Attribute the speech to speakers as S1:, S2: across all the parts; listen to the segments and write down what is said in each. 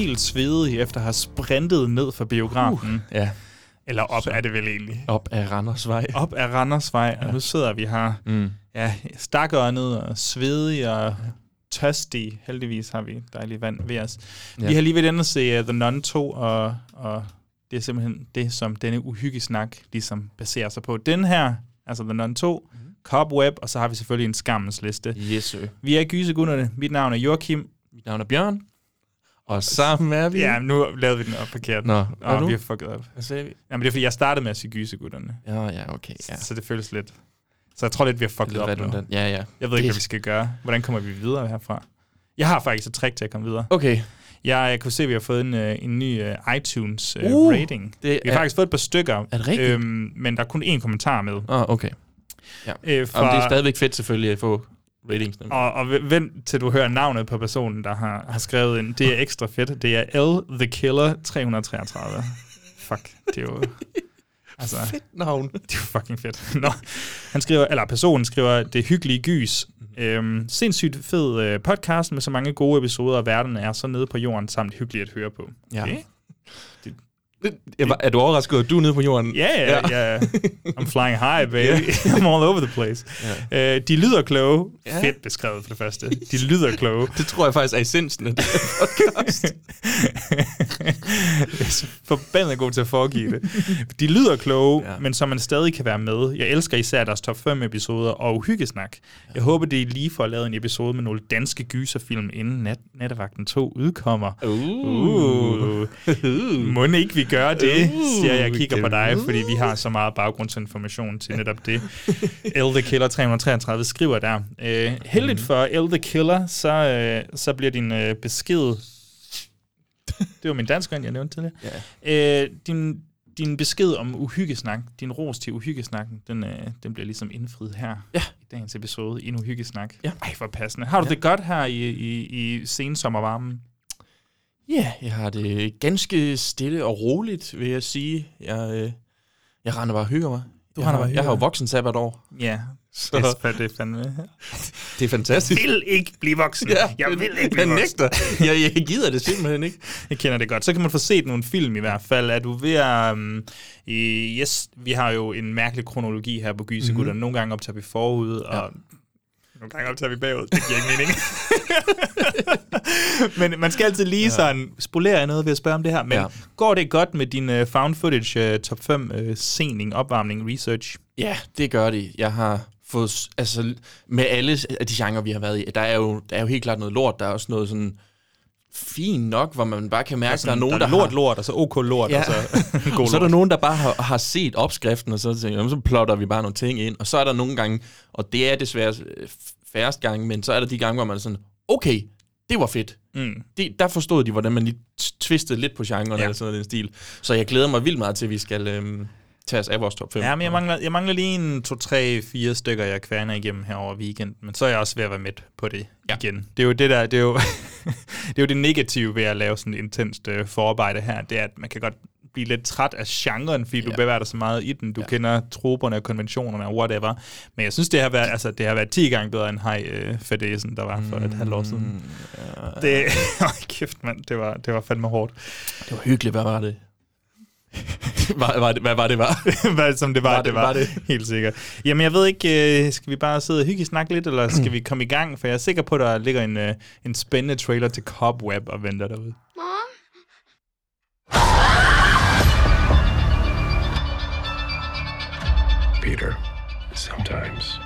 S1: Helt svedig efter at have sprintet ned fra biografen. Uh,
S2: Ja,
S1: Eller op er det vel egentlig.
S2: op ad Randersvej.
S1: Op ad Randersvej, og nu sidder vi her.
S2: Mm.
S1: Ja, stakåndet og svedig og tørstig. Heldigvis har vi dejligt vand ved os. Ja.
S2: Ja.
S1: Vi har lige inde og se uh, The Nun 2, og, og det er simpelthen det, som denne uhyggesnak ligesom baserer sig på. Den her, altså The Nun 2,
S2: Mhm.
S1: mm. Cobweb, og så har vi selvfølgelig en skammens liste.
S2: Yes, sir.
S1: Vi er Gysegutterne. Mit navn er Joachim.
S2: Mit navn er Bjørn. Og sammen er vi...
S1: Ja, nu lavede vi den op forkert.
S2: Nå, nu?
S1: vi har fucket op.
S2: Hvad sagde vi?
S1: Jamen, det er fordi, jeg startede med at sige Gysegutterne.
S2: Ja, ja, okay. Ja.
S1: Ja. Så det føles lidt... Så jeg tror lidt, vi har fucket op nu.
S2: redundant. Ja, ja.
S1: Jeg ved ikke, hvad vi skal gøre. Hvordan kommer vi videre herfra? Jeg har faktisk et trick til at komme videre.
S2: Okay.
S1: Jeg, jeg kunne se, at vi har fået en, øh, en ny uh, iTunes uh,
S2: Uh,
S1: rating.
S2: det
S1: Vi har
S2: er-
S1: faktisk fået et par stykker.
S2: Er det rigtigt?
S1: Øhm, men der er kun én kommentar med.
S2: Ah, okay.
S1: Øh,
S2: Fra... Jamen, det er stadigvæk fedt selvfølgelig at få ratings.
S1: Og, og v- vent til du hører navnet på personen, der har, har skrevet ind. Det er ekstra fedt. Det er L The Killer 333. Fuck, det er jo... Altså,
S2: Fedt navn.
S1: Det er jo fucking fedt. Nå, han skriver, eller personen skriver, det hyggelige gys. Øhm, sindssygt fed øh, podcast med så mange gode episoder, og verden er så nede på jorden, samt hyggeligt at høre på.
S2: Ja.
S1: Okay.
S2: Jeg var, er du overrasket, at du er nede på jorden?
S1: Ja, ja, ja. I'm flying high, baby. I'm all over the place. Ja. Øh, de lyder kloge.
S2: Ja.
S1: Fedt beskrevet for det første. De lyder kloge.
S2: Det tror jeg faktisk er essensen af det podcast.
S1: jeg er forbandet god til at foregive det. De lyder kloge,
S2: ja.
S1: men så man stadig kan være med. Jeg elsker især deres top 5 episoder og uhyggesnak. Jeg håber, det er lige for at lave en episode med nogle danske gyserfilm, inden nat Nattevagten 2 udkommer.
S2: Uh.
S1: Uh. Må ikke vi gøre det,
S2: Uh,
S1: siger jeg,
S2: vi
S1: kigger på dig, fordi vi har så meget baggrundsinformation til netop det. L The Killer 333 skriver der. Uh, heldigt for L The Killer, så, uh, så bliver din uh, besked... Det var min dansk jeg nævnte tidligere.
S2: Ja.
S1: Øh, din, din besked om uhyggesnak, din ros til uhyggesnakken, den, øh, den bliver ligesom indfriet her
S2: Ja.
S1: i dagens episode i en uhyggesnak.
S2: Ja.
S1: Ej, hvor passende. Har du
S2: Ja.
S1: det godt her i, i, i sensommervarmen?
S2: Ja, jeg har det ganske stille og roligt, vil jeg sige. Jeg, øh, jeg render bare og hygger mig.
S1: Du
S2: jeg har,
S1: bare
S2: Jeg har jo voksen sabbatår.
S1: Ja,
S2: Så
S1: det er, det er fandme...
S2: det er fantastisk.
S1: vil ikke blive voksen. jeg vil ikke
S2: jeg
S1: blive voksen.
S2: nægter. Jeg, jeg gider det simpelthen ikke.
S1: Jeg kender det godt. Så kan man få set nogle film i hvert fald. Er du ved at... Um, i, yes, vi har jo en mærkelig kronologi her på Gysegutter.
S2: Mhm.
S1: Mm-hmm. Nogle gange optager vi forud, og nogle gange optager vi bagud. Det giver ikke mening. Men man skal altid lige ja. sådan spolere noget ved at spørge om det her. Men
S2: Ja.
S1: går det godt med din uh, found footage uh, top 5 uh, scening, opvarmning, research?
S2: Ja, det gør det. Jeg har fået, altså med alle af de genrer, vi har været i, der er jo, der er jo helt klart noget lort. Der er også noget sådan fint nok, hvor man bare kan mærke, at der er nogen, der,
S1: der er lort,
S2: har,
S1: lort, og så OK lort,
S2: Ja.
S1: og så god
S2: så er der
S1: lort.
S2: nogen, der bare har, har set opskriften, og så tænker jeg, "Jamen, så plotter vi bare nogle ting ind. Og så er der nogle gange, og det er desværre øh, færrest gange, men så er der de gange, hvor man er sådan, okay, det var fedt.
S1: Mm.
S2: Det, der forstod de, hvordan man lige t- twistede lidt på genren ja. Eller sådan noget den stil. Så jeg glæder mig vildt meget til, at vi skal øhm, tage os af vores top 5.
S1: Ja, men jeg mangler, jeg mangler lige en, to, tre, fire stykker, jeg kværner igennem her over weekend. Men så er jeg også ved at være med på det
S2: ja.
S1: igen. Det er jo det der, det er jo, det er jo det negative ved at lave sådan et intenst øh, forarbejde her. Det er, at man kan godt blive lidt træt af genren, fordi ja. Du bevæger dig så meget i den. Du
S2: Ja.
S1: kender troperne og konventionerne og whatever. Men jeg synes, det har været, altså, det har været 10 gange bedre end Hej øh, Fedesen, der var for et halvt år siden.
S2: Mm, ja.
S1: Det, oh, kæft mand, det var, det var fandme hårdt.
S2: Det var hyggeligt, hvad var det? hvad, var det, hvad var det, var?
S1: Hvad som det var,
S2: Var
S1: var
S2: det-
S1: det, det var,
S2: var det?
S1: helt sikkert. Jamen, jeg ved ikke, øh, skal vi bare sidde og hygge snakke lidt, eller skal vi komme i gang? For jeg er sikker på, at der ligger en, øh, en spændende trailer til Cobweb og venter derude.
S3: Sometimes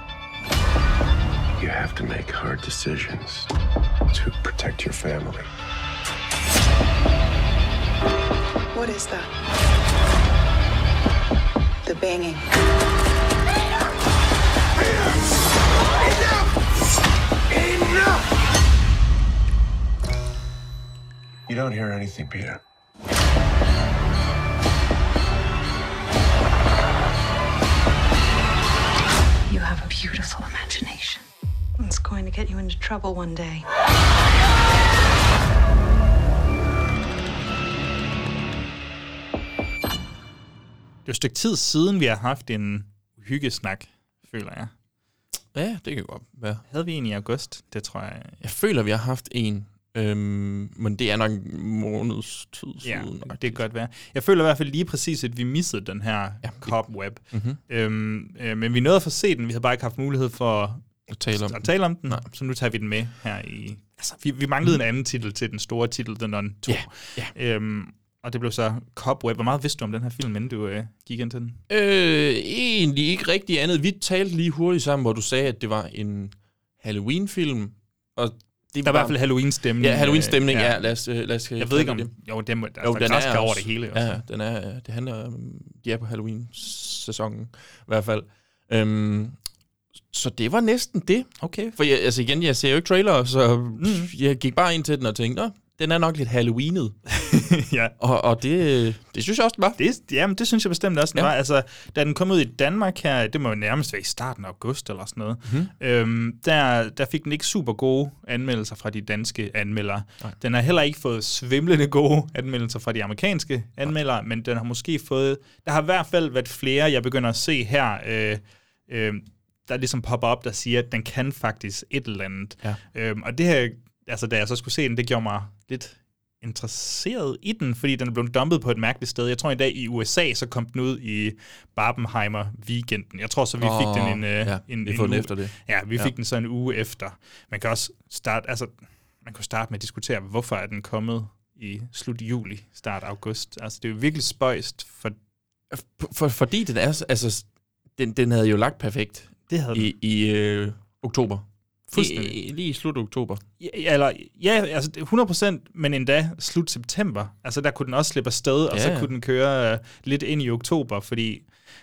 S3: you have to make hard decisions to protect your family.
S4: What is that? The banging.
S3: You don't hear anything, Peter.
S4: You have a beautiful imagination. It's going to get you into trouble one day.
S1: Det er et stykke tid siden, vi har haft en hyggesnak, føler jeg.
S2: Ja, det kan godt være.
S1: Havde vi en i august? Det tror jeg.
S2: Jeg føler, vi har haft en, øhm, men det er nok en måneds tid
S1: Ja,
S2: siden.
S1: det kan godt være. Jeg føler i hvert fald lige præcis, at vi missede den her ja, cobweb.
S2: Mhm.
S1: Øhm, øh, men vi nåede at få set den. Vi havde bare ikke haft mulighed for
S2: At tale om
S1: at tale om den.
S2: Nej.
S1: Så nu tager vi den med her i... Altså, vi, vi manglede mm. en anden titel til den store titel, The Nun 2.
S2: Ja, ja.
S1: Øhm, og det blev så Cobweb. Hvor meget vidste du om den her film, inden du øh, gik ind til den?
S2: Øh, egentlig ikke rigtig andet. Vi talte lige hurtigt sammen, hvor du sagde, at det var en Halloween-film. Og det
S1: Der er i hvert fald Halloween-stemning.
S2: Ja, Halloween-stemning,
S1: øh,
S2: ja. Lad os, øh, lad os
S1: Jeg ved ikke om... Jo, det må,
S2: Jo,
S1: der
S2: den
S1: er
S2: er
S1: over det hele.
S2: Ja,
S1: Også.
S2: den er, det handler om, de er på Halloween-sæsonen i hvert fald. Øhm, så det var næsten det.
S1: Okay.
S2: For jeg, altså igen, jeg ser jo ikke trailer, så mm. jeg gik bare ind til den og tænkte, den er nok lidt Halloweenet.
S1: ja.
S2: Og, og det, det synes jeg også, den var.
S1: Det, jamen, det synes jeg bestemt også, den
S2: Ja.
S1: var. Altså, da den kom ud i Danmark her, det må jo nærmest være i starten af august eller sådan noget,
S2: Mhm.
S1: øhm, der, der fik den ikke super gode anmeldelser fra de danske anmeldere.
S2: Nej.
S1: Den har heller ikke fået svimlende gode anmeldelser fra de amerikanske anmeldere, men den har måske fået... Der har i hvert fald været flere, jeg begynder at se her, øh, øh, der ligesom popper op, der siger, at den kan faktisk et eller andet.
S2: Ja.
S1: Øhm, og det her, altså da jeg så skulle se den, det gjorde mig lidt interesseret i den, fordi den er blevet dumpet på et mærkeligt sted. Jeg tror i dag i USA, så kom den ud i Barbenheimer weekenden. Jeg tror så, vi fik den en, øh,
S2: ja,
S1: en,
S2: vi
S1: en
S2: fået den
S1: uge-
S2: efter det.
S1: Ja, vi
S2: Ja.
S1: fik den så en uge efter. Man kan også starte, altså, man kunne starte med at diskutere, hvorfor er den kommet i slut juli, start august. Altså, det er jo virkelig spøjst, for
S2: For, fordi den er, altså, den, den havde jo lagt perfekt
S1: det havde
S2: i, i øh, oktober.
S1: Fuldstændig.
S2: I, lige i slut oktober.
S1: Ja, eller, ja, altså det er 100%, men endda slut september. Altså der kunne den også slippe afsted, og
S2: Ja,
S1: så
S2: ja.
S1: kunne den køre uh, lidt ind i oktober, fordi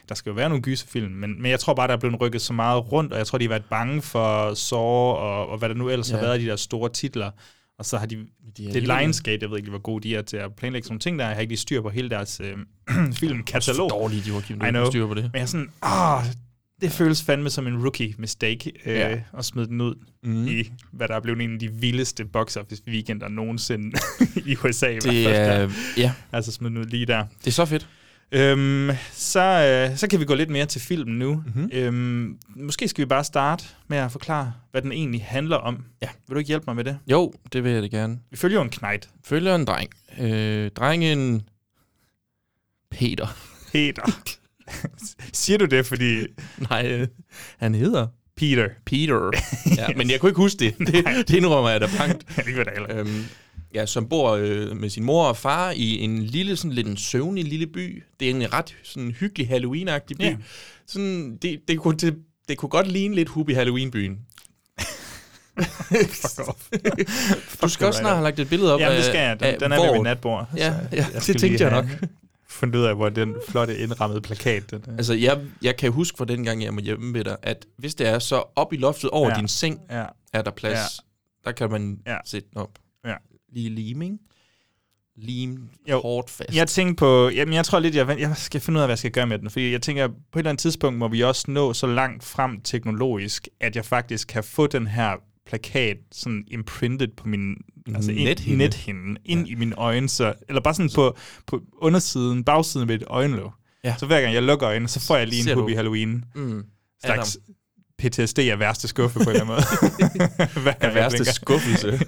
S1: der skal jo være nogle gyserfilm, men, men jeg tror bare, der er blevet rykket så meget rundt, og jeg tror, de har været bange for Saw, og, og hvad der nu ellers ja. Har været de der store titler. Og så har de,
S2: De
S1: det
S2: er
S1: er Lionsgate, jeg ved ikke, hvor gode de er til at planlægge sådan nogle ting der. Jeg har ikke lige styr på hele deres øh, filmkatalog.
S2: Så dårlige, de var
S1: I know.
S2: styr på det.
S1: Men jeg er sådan, ah, det føles fandme som en rookie mistake øh,
S2: Ja.
S1: at smide den ud mm. i, hvad der er blevet en af de vildeste box office weekender nogensinde i USA.
S2: Det er, ja,
S1: Altså smide den ud lige der.
S2: det er så fedt.
S1: Øhm, så, øh, så kan vi gå lidt mere til filmen nu.
S2: Mhm.
S1: Mm-hmm. Øhm, måske skal vi bare starte med at forklare, hvad den egentlig handler om.
S2: Ja.
S1: Vil du ikke hjælpe mig med det?
S2: Jo, det vil jeg da gerne.
S1: Vi følger jo en knight.
S2: Følger en dreng. Øh, drengen Peter.
S1: Peter. Siger du det, fordi
S2: Nej, han hedder
S1: Peter...
S2: Peter. Ja, men jeg kunne ikke huske det. Det, det indrømmer jeg da blankt.
S1: det var da heller.
S2: Øhm, ja, som bor øh, med sin mor og far i en lille, sådan lidt en søvnig lille by. Det er en ret sådan hyggelig Halloween-agtig by.
S1: Ja.
S2: Sådan, det, det, kunne, det, det kunne godt ligne lidt Hubi Halloween-byen.
S1: Fuck off.
S2: Du skal også snart have lagt et billede op
S1: Jamen, det skal jeg. Den,
S2: af,
S1: den er
S2: hvor-
S1: ved mit natbord.
S2: Ja,
S1: så
S2: ja,
S1: skal
S2: det tænkte jeg nok.
S1: Fundet ud af, hvor den flotte indrammede plakat den er.
S2: Altså, jeg, jeg kan huske fra den gang, jeg var hjemme ved dig, at hvis det er så op i loftet over
S1: Ja.
S2: din seng,
S1: Ja.
S2: er der plads.
S1: Ja.
S2: Der kan man
S1: Ja.
S2: sætte den op.
S1: Ja.
S2: Lige liming. Lim
S1: Jo.
S2: hårdt fast.
S1: Jeg tænkte på, jamen jeg tror lidt, jeg, jeg skal finde ud af, hvad jeg skal gøre med den, fordi jeg tænker, på et eller andet tidspunkt må vi også nå så langt frem teknologisk, at jeg faktisk kan få den her plakat sådan imprinted på min altså ind-
S2: Nethinde.
S1: nethinde ind ja. i mine øjne, så, eller bare sådan på, på undersiden, bagsiden af mit øjenlåg.
S2: Ja.
S1: Så hver gang jeg lukker øjnene, så får jeg lige en Hubie Halloween.
S2: Mm.
S1: Slags PTSD er værste skuffe på en eller anden måde.
S2: Er værste skuffelse.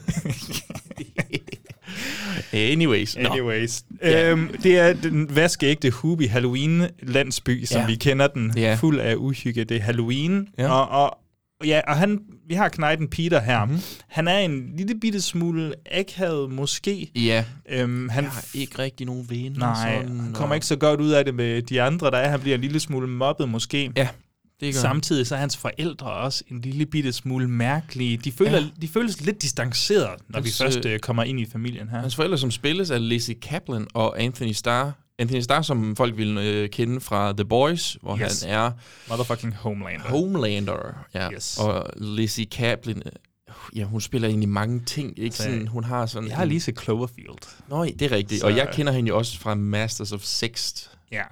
S2: Anyways.
S1: Anyways.
S2: Ja.
S1: Øhm, det er den vaskeægte Hubie Halloween-landsby, som
S2: Ja.
S1: vi kender den,
S2: Ja.
S1: fuld af uhygge. Det er Halloween. Og, og, og ja, og han, vi har Knighten Peter her.
S2: Mhm.
S1: Mm-hmm. Han er en lille bitte smule akavet måske.
S2: Ja,
S1: Øhm, han,
S2: jeg har ikke rigtig nogen venner.
S1: nej,
S2: sådan,
S1: han kommer
S2: og-
S1: ikke så godt ud af det med de andre, der er. Han bliver en lille smule mobbet måske.
S2: Ja, det gør.
S1: Samtidig så er hans forældre også en lille bitte smule mærkelige. De, føler,
S2: Ja.
S1: de føles lidt distanceret, når
S2: Hans,
S1: vi først
S2: øh,
S1: øh, kommer ind i familien her.
S2: Hans forældre, som spilles af Lizzie Kaplan og Anthony Starr. Anthony Starr, som folk vil øh, kende fra The Boys, hvor
S1: Yes.
S2: han er
S1: Motherfucking Homelander.
S2: Homelander. Ja.
S1: Yes.
S2: Og Lizzie Kaplan, øh, ja, hun spiller egentlig mange ting. Ikke
S1: Så-
S2: sådan, hun har sådan...
S1: Jeg har lige set Cloverfield.
S2: Nå, det er rigtigt.
S1: Så-
S2: Og jeg kender hende jo også fra Masters of Sext.
S1: Ja.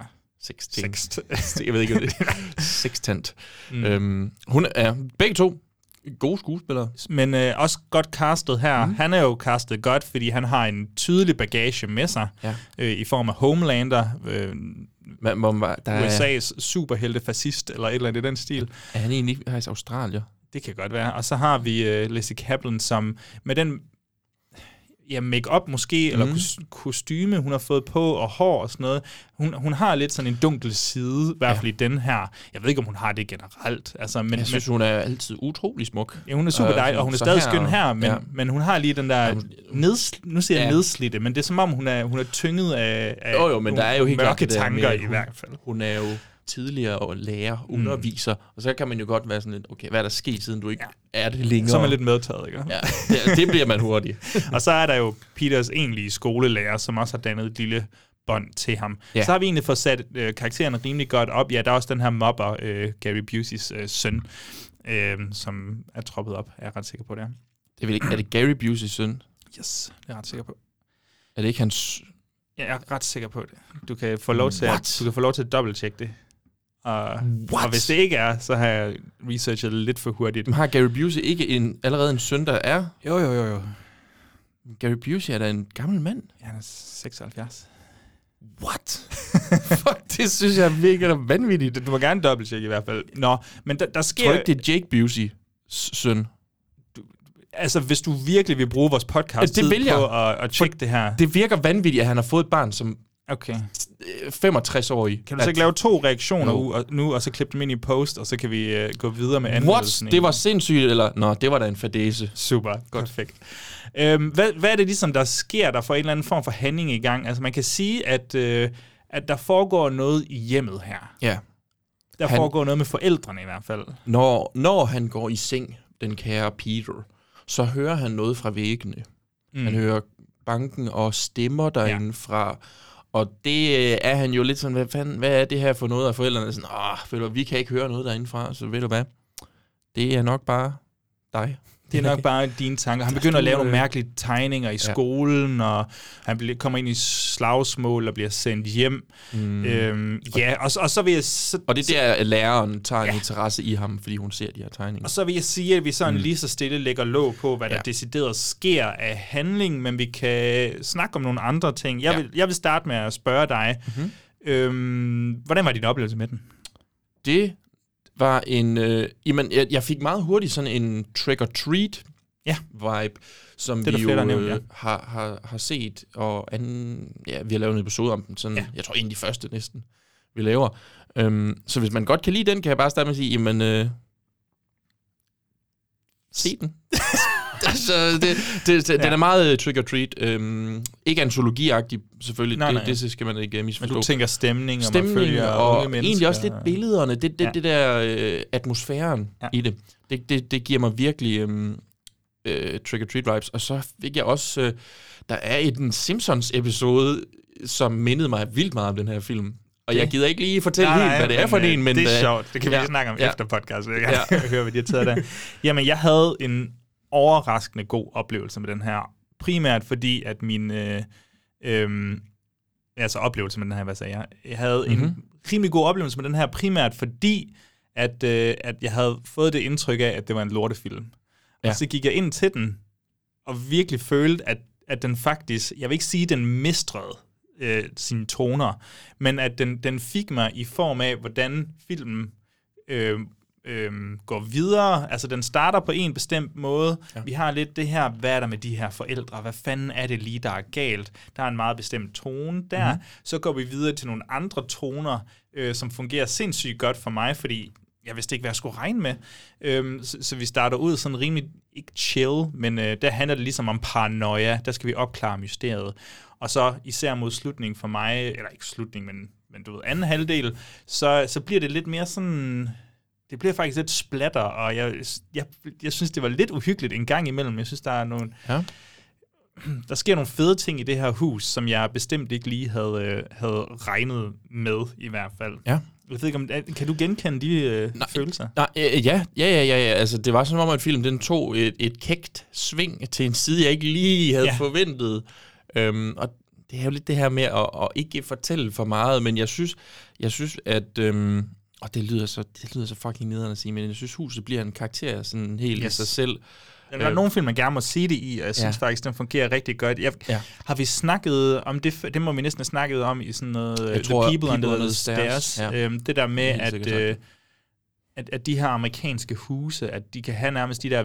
S2: Sexting.
S1: Sext.
S2: jeg ved ikke, hvad det er. Sextant.
S1: Mm.
S2: Øhm, hun er begge to gode skuespillere.
S1: Men øh, også godt castet her. Mm. Han er jo castet godt, fordi han har en tydelig bagage med sig,
S2: Ja.
S1: øh, i form af Homelander, øh,
S2: Man, man, der er,
S1: USA's superhelte fascist, eller et eller andet i den stil.
S2: er han egentlig faktisk Australier?
S1: Det kan godt være. Og så har vi øh, Lizzie Kaplan, som med den ja, make-up måske, mm. eller
S2: Mhm.
S1: kos- kostyme, hun har fået på, og hår og sådan noget. Hun, hun har lidt sådan en dunkel side, i hvert fald ja. i den her. Jeg ved ikke, om hun har det generelt. Altså, men,
S2: Men, jeg synes,
S1: men,
S2: hun er altid utrolig smuk.
S1: ja, hun er super
S2: Øh,
S1: dejlig, og hun er stadig
S2: her-
S1: skøn her, men,
S2: ja.
S1: ja. men hun har lige den der nedsl- nu siger jeg
S2: Ja.
S1: nedslidte, men det er som om, hun er, hun er tynget af, af
S2: Jo, jo, men der er jo helt
S1: mørke
S2: det
S1: tanker
S2: med,
S1: i
S2: hun-
S1: hvert fald.
S2: Hun er jo tidligere og lærer, underviser, og så kan man jo godt være sådan lidt, okay, hvad er der sket, siden du ikke ja. er det længere?
S1: Så er man lidt medtaget, ikke?
S2: Ja, det, det bliver man hurtigt.
S1: og så er der jo Peters egentlige skolelærer, som også har dannet et lille bånd til ham.
S2: Ja.
S1: Så har vi egentlig fået sat øh, karaktererne rimelig godt op. Ja, der er også den her mobber, øh, Gary Buseys øh, søn, øh, som er troppet op, er jeg ret sikker på det. er.
S2: Det er, vel ikke, er det Gary Buseys søn?
S1: Yes, det er jeg ret sikker på.
S2: Er det ikke hans...
S1: Ja, jeg er ret sikker på det. Du kan få lov til,
S2: What?
S1: at, du kan få lov til at dobbelttjekke det. Og,
S2: What?
S1: og hvis det ikke er, så har jeg researchet lidt for hurtigt.
S2: Har Gary Busey ikke en, allerede en søn, der er?
S1: Jo, jo, jo, jo.
S2: Gary Busey er da en gammel mand.
S1: Ja, han er 76.
S2: What? Fuck, det synes jeg virker vanvittigt.
S1: Du må gerne dobbelttjekke i hvert fald. Nå, men der, der sker...
S2: Tror ikke, det er Jake Busey søn?
S1: Altså, hvis du virkelig vil bruge vores podcast
S2: det vil jeg.
S1: på at, at tjekke det her.
S2: Det virker vanvittigt, at han har fået et barn som
S1: Okay.
S2: 65-årig.
S1: Kan du så ikke lave to reaktioner
S2: Jo.
S1: nu, og, nu, og så klippe dem ind i post, og så kan vi uh, gå videre med
S2: What?
S1: anmeldelsen?
S2: Det var sindssygt, eller... Nå, det var da en fadese.
S1: Super, perfekt. Øhm, hvad, hvad er det ligesom, der sker, der får en eller anden form for handling i gang? Altså, man kan sige, at, øh, at der foregår noget i hjemmet her.
S2: Ja.
S1: Der
S2: Han...
S1: foregår noget med forældrene i hvert fald.
S2: Når, når han går i seng, den kære Peter, så hører han noget fra væggene. Mm. Han hører banken og stemmer derinde ja. fra. Og det øh, er han jo lidt sådan, hvad, fanden, hvad er det her for noget? af forældrene er sådan, åh, ved du, vi kan ikke høre noget derindefra, så ved du hvad? Det er nok bare dig.
S1: Det er nok bare dine tanker. Han begynder at lave nogle mærkelige tegninger i
S2: Ja.
S1: skolen, og han bliver, kommer ind i slagsmål og bliver sendt hjem.
S2: Mm.
S1: Øhm, ja, og, så- og så vil jeg... Så,
S2: Og det er der, at læreren tager en interesse i ham, fordi hun ser de her tegninger.
S1: Og så vil jeg sige, at vi sådan
S2: Mm.
S1: lige så stille lægger låg på, hvad ja.
S2: Ja.
S1: der decideret sker af handling, men vi kan snakke om nogle andre ting. Jeg,
S2: Ja.
S1: vil, jeg vil starte med at spørge dig,
S2: Mhm.
S1: øhm, hvordan var din oplevelse med den?
S2: Det var en... Øh, jamen, jeg, jeg fik meget hurtigt sådan en trick-or-treat
S1: Ja.
S2: vibe, som
S1: Det
S2: vi jo
S1: flere, nævnt, ja.
S2: øh, har, har, har set, og anden, ja, vi har lavet en episode om den, sådan, ja.
S1: Ja.
S2: jeg tror en af de første næsten, vi laver. Øhm, så hvis man godt kan lide den, kan jeg bare starte med at sige, jamen, øh, se den. altså, det, det, det, ja. Den er meget øh, trick-or-treat. Øhm, ikke antologiagtig, selvfølgelig.
S1: Nej,
S2: det,
S1: nej.
S2: det skal man ikke øh,
S1: Men
S2: misforstå
S1: du tænker stemning, og man
S2: stemning
S1: følger
S2: og
S1: unge mennesker.
S2: egentlig også lidt billederne, det, det,
S1: Ja.
S2: det der øh, atmosfæren
S1: Ja.
S2: i det. det, det, det giver mig virkelig øhm, øh, trick-or-treat vibes. Og så fik jeg også, øh, der er en Simpsons-episode, som mindede mig vildt meget om den her film. Og
S1: Det-
S2: jeg gider ikke lige fortælle
S1: Nej,
S2: helt,
S1: nej,
S2: hvad det er for
S1: øh,
S2: en, men...
S1: Det er
S2: øh,
S1: sjovt. Det kan vi
S2: ja,
S1: lige snakke om
S2: ja.
S1: efter podcast. Jeg vil
S2: Ja.
S1: høre, hvad de har taget der. Jamen, jeg havde en overraskende god oplevelse med den her. Primært fordi, at min... Øh, øh, altså oplevelse med den her, hvad sagde jeg? Jeg havde mm-hmm. en
S2: Mhm.
S1: rimelig god oplevelse med den her, primært fordi, at, øh, at jeg havde fået det indtryk af, at det var en lortefilm. Ja.
S2: Ja.
S1: Og så gik jeg ind til den, og virkelig følte, at, at den faktisk, jeg vil ikke sige, at den mistrede øh, sine toner, men at den, den fik mig i form af, hvordan filmen øh, øh, går videre. Altså, den starter på en bestemt måde. Ja. Vi har lidt det her, hvad er der med de her forældre? Hvad fanden er det lige, der er galt? Der er en meget bestemt tone der.
S2: Mhm.
S1: Mm-hmm. Så går vi videre til nogle andre toner, øh, som fungerer sindssygt godt for mig, fordi jeg vidste ikke, hvad jeg skulle regne med. Øhm, så, så vi starter ud sådan rimelig, ikke chill, men øh, der handler det ligesom om paranoia. Der skal vi opklare mysteriet. Og så især mod slutningen for mig, eller ikke slutning, men, men du ved, anden halvdel, så, så bliver det lidt mere sådan... Det bliver faktisk lidt splatter, og jeg, jeg, jeg synes, det var lidt uhyggeligt en gang imellem. Jeg synes, der er nogle...
S2: Ja.
S1: Der sker nogle fede ting i det her hus, som jeg bestemt ikke lige havde, øh, havde regnet med, i hvert fald.
S2: Ja.
S1: Jeg ved ikke, om, kan du genkende de øh, Nej, følelser?
S2: Nej, øh, ja, ja, ja, ja, ja. Altså, det var som om, at filmen den tog et, et kægt sving til en side, jeg ikke lige havde ja. forventet. Øhm, og det er jo lidt det her med at, at ikke fortælle for meget, men jeg synes, jeg synes at... Øhm, og det lyder så, det lyder så fucking nederen at sige, men jeg synes, huset bliver en karakter sådan helt yes. i sig selv.
S1: Der er øh, nogle film, man gerne må sige det i, og jeg synes ja. faktisk, den fungerer rigtig godt. Jeg, ja. Har vi snakket om det? Det må vi næsten have snakket om i sådan noget jeg The tror, People, people Under the Stairs. stairs. Ja. Øhm, det der med, at, øh, at, at de her amerikanske huse, at de kan have nærmest de der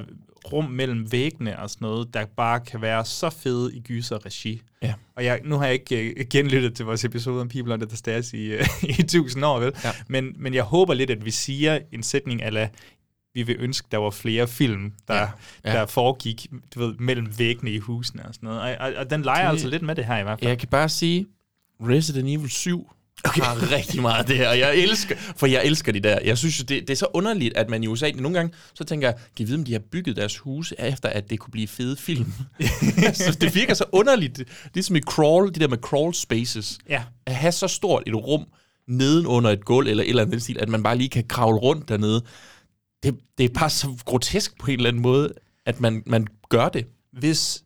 S1: rum mellem væggene og sådan noget, der bare kan være så fede i gyser regi. Ja. Og jeg, nu har jeg ikke uh, genlyttet til vores episode om People Under the Stairs i, uh, i tusind år, vel? Ja. Men, men jeg håber lidt, at vi siger en sætning ala, vi vil ønske, der var flere film, der, ja. Ja. der foregik du ved, mellem væggene i husene og sådan noget. Og, og, og den leger det, altså lidt med det her i hvert fald.
S2: Jeg kan bare sige, Resident Evil 7 okay. har rigtig meget af det her, og jeg elsker, for jeg elsker de der. Jeg synes, det, det er så underligt, at man i USA, nogle gange, så tænker jeg, kan I vide, om de har bygget deres huse, efter at det kunne blive fede film? så det virker så underligt, ligesom i crawl, de der med crawl spaces,
S1: ja.
S2: at have så stort et rum, neden under et gulv, eller et eller andet stil, at man bare lige kan kravle rundt dernede det, det er bare så grotesk på en eller anden måde, at man, man gør det.
S1: Hvis,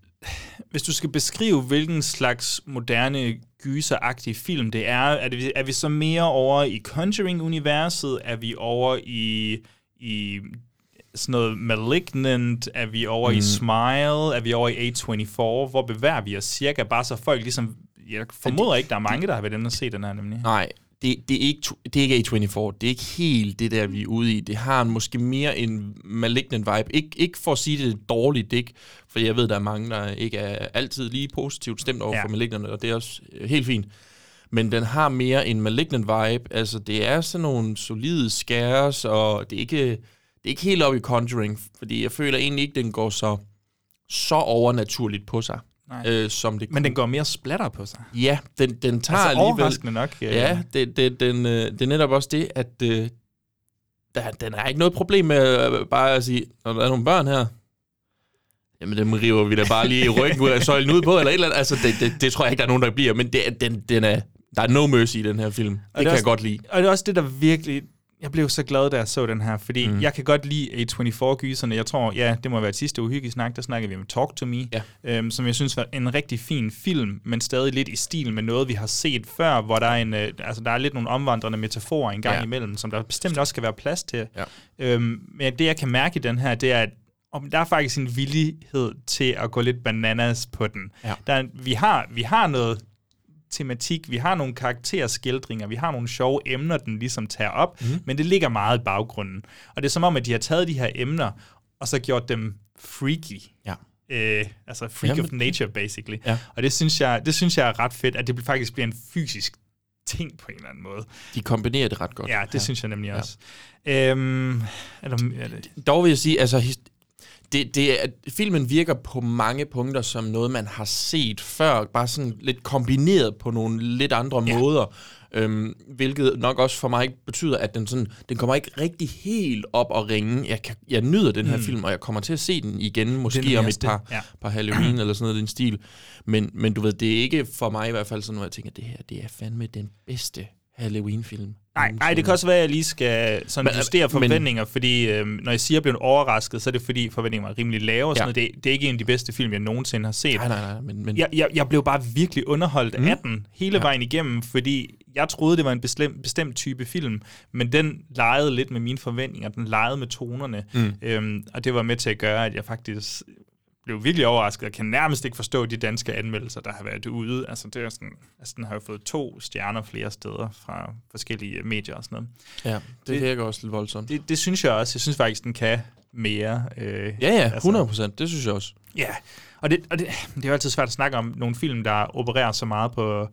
S1: hvis du skal beskrive, hvilken slags moderne gyseragtig film det er, er, det, er vi så mere over i Conjuring-universet? Er vi over i, i sådan noget Malignant? Er vi over mm. i Smile? Er vi over i A24? Hvor bevæger vi os cirka? Bare så folk ligesom... Jeg formoder ikke, der er mange, der har været inde og se den her nemlig.
S2: Nej, det, det, er ikke, det er ikke A24. Det er ikke helt det der, vi er ude i. Det har måske mere en malignant vibe. Ik, ikke for at sige, det er dårligt, ikke, for jeg ved, der er mange, der ikke er altid lige positivt stemt over ja. for malignant, og det er også øh, helt fint. Men den har mere en malignant vibe. Altså, det er sådan nogle solide skæres, og det er ikke, det er ikke helt op i Conjuring, fordi jeg føler egentlig ikke, den går så, så overnaturligt på sig
S1: øh, som det Men den går mere splatter på sig.
S2: Ja, den, den tager
S1: altså, alligevel... nok.
S2: Ja, ja det, det, den, øh, det er netop også det, at øh, der, den er ikke noget problem med øh, bare at sige, når der er nogle børn her, jamen dem river vi da bare lige i ryggen ud af søjlen ud på, eller et eller andet. Altså, det, det, det tror jeg ikke, der er nogen, der bliver, men det, den, den er, der er no mercy i den her film. Det, det kan også, jeg godt lide.
S1: Og det er også det, der virkelig jeg blev så glad, da jeg så den her, fordi mm. jeg kan godt lide A24-gyserne. Jeg tror, ja, det må være et sidste uhyggelige snak, der snakker vi om Talk to Me, ja. øhm, som jeg synes var en rigtig fin film, men stadig lidt i stil med noget, vi har set før, hvor der er, en, øh, altså, der er lidt nogle omvandrende metaforer en gang ja. imellem, som der bestemt også skal være plads til. Ja. Øhm, men det, jeg kan mærke i den her, det er, at om der er faktisk en villighed til at gå lidt bananas på den. Ja. Der, vi, har, vi har noget tematik, vi har nogle karakterskildringer, vi har nogle sjove emner, den ligesom tager op, mm. men det ligger meget i baggrunden. Og det er som om, at de har taget de her emner, og så gjort dem freaky.
S2: Ja.
S1: Øh, altså freak Jamen, of nature, basically. Ja. Og det synes, jeg, det synes jeg er ret fedt, at det faktisk bliver en fysisk ting på en eller anden måde.
S2: De kombinerer det ret godt.
S1: Ja, det ja. synes jeg nemlig ja. også. Øhm,
S2: eller, er det... Dog vil jeg sige, altså det, det er, filmen virker på mange punkter som noget, man har set før, bare sådan lidt kombineret på nogle lidt andre ja. måder. Øhm, hvilket nok også for mig betyder, at den, sådan, den kommer ikke rigtig helt op og ringe. Jeg, kan, jeg nyder den her mm. film, og jeg kommer til at se den igen, måske den om et par, ja. par Halloween eller sådan noget den stil. Men, men du ved, det er ikke for mig i hvert fald sådan, hvor jeg tænker, det her det er fandme den bedste Halloween-film.
S1: Nej, nej, det kan også være, at jeg lige skal sådan men, justere forventninger, men, fordi øhm, når jeg siger, at jeg blev overrasket, så er det fordi forventningerne var rimelig lave. Og sådan ja. noget. Det, det er ikke en af de bedste film, jeg nogensinde har set.
S2: Nej, nej, nej. Men, men...
S1: Jeg, jeg, jeg blev bare virkelig underholdt mm. af den hele ja. vejen igennem, fordi jeg troede, det var en bestemt, bestemt type film, men den legede lidt med mine forventninger, den legede med tonerne, mm. øhm, og det var med til at gøre, at jeg faktisk blev virkelig overrasket. Jeg kan nærmest ikke forstå de danske anmeldelser, der har været ude. Altså, det er sådan, altså den har jo fået to stjerner flere steder fra forskellige medier og sådan noget.
S2: Ja, det, det virker også lidt voldsomt.
S1: Det, det synes jeg også. Jeg synes faktisk, den kan mere.
S2: Øh, ja, ja, 100 procent. Altså, det synes jeg også.
S1: Ja, og, det, og det, det er jo altid svært at snakke om nogle film, der opererer så meget på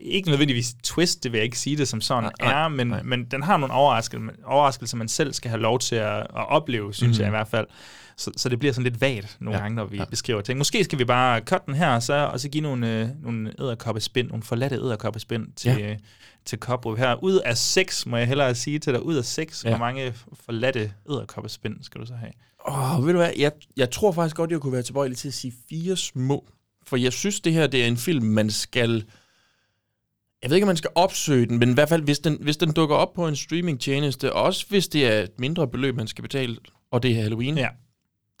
S1: ikke nødvendigvis twist, det vil jeg ikke sige det som sådan nej, er, men, nej. men den har nogle overraskelser, overraskelser, man selv skal have lov til at, at opleve, synes mm-hmm. jeg i hvert fald. Så, så det bliver sådan lidt vagt nogle ja. gange, når vi ja. beskriver ting. Måske skal vi bare cut den her, så, og så give nogle, øh, nogle æderkoppespind, nogle forladte æderkoppespind til, ja. til Koprup her. Ud af seks, må jeg hellere sige til dig, ud af seks, ja. hvor mange forladte æderkoppespind skal du så have?
S2: Åh, oh, ved du hvad, jeg, jeg tror faktisk godt, jeg kunne være tilbøjelig til at sige fire små. For jeg synes, det her det er en film, man skal Jeg ved ikke, om man skal opsøge den, men i hvert fald, hvis den, hvis den dukker op på en streamingtjeneste, også hvis det er et mindre beløb, man skal betale, og det er Halloween.
S1: Ja,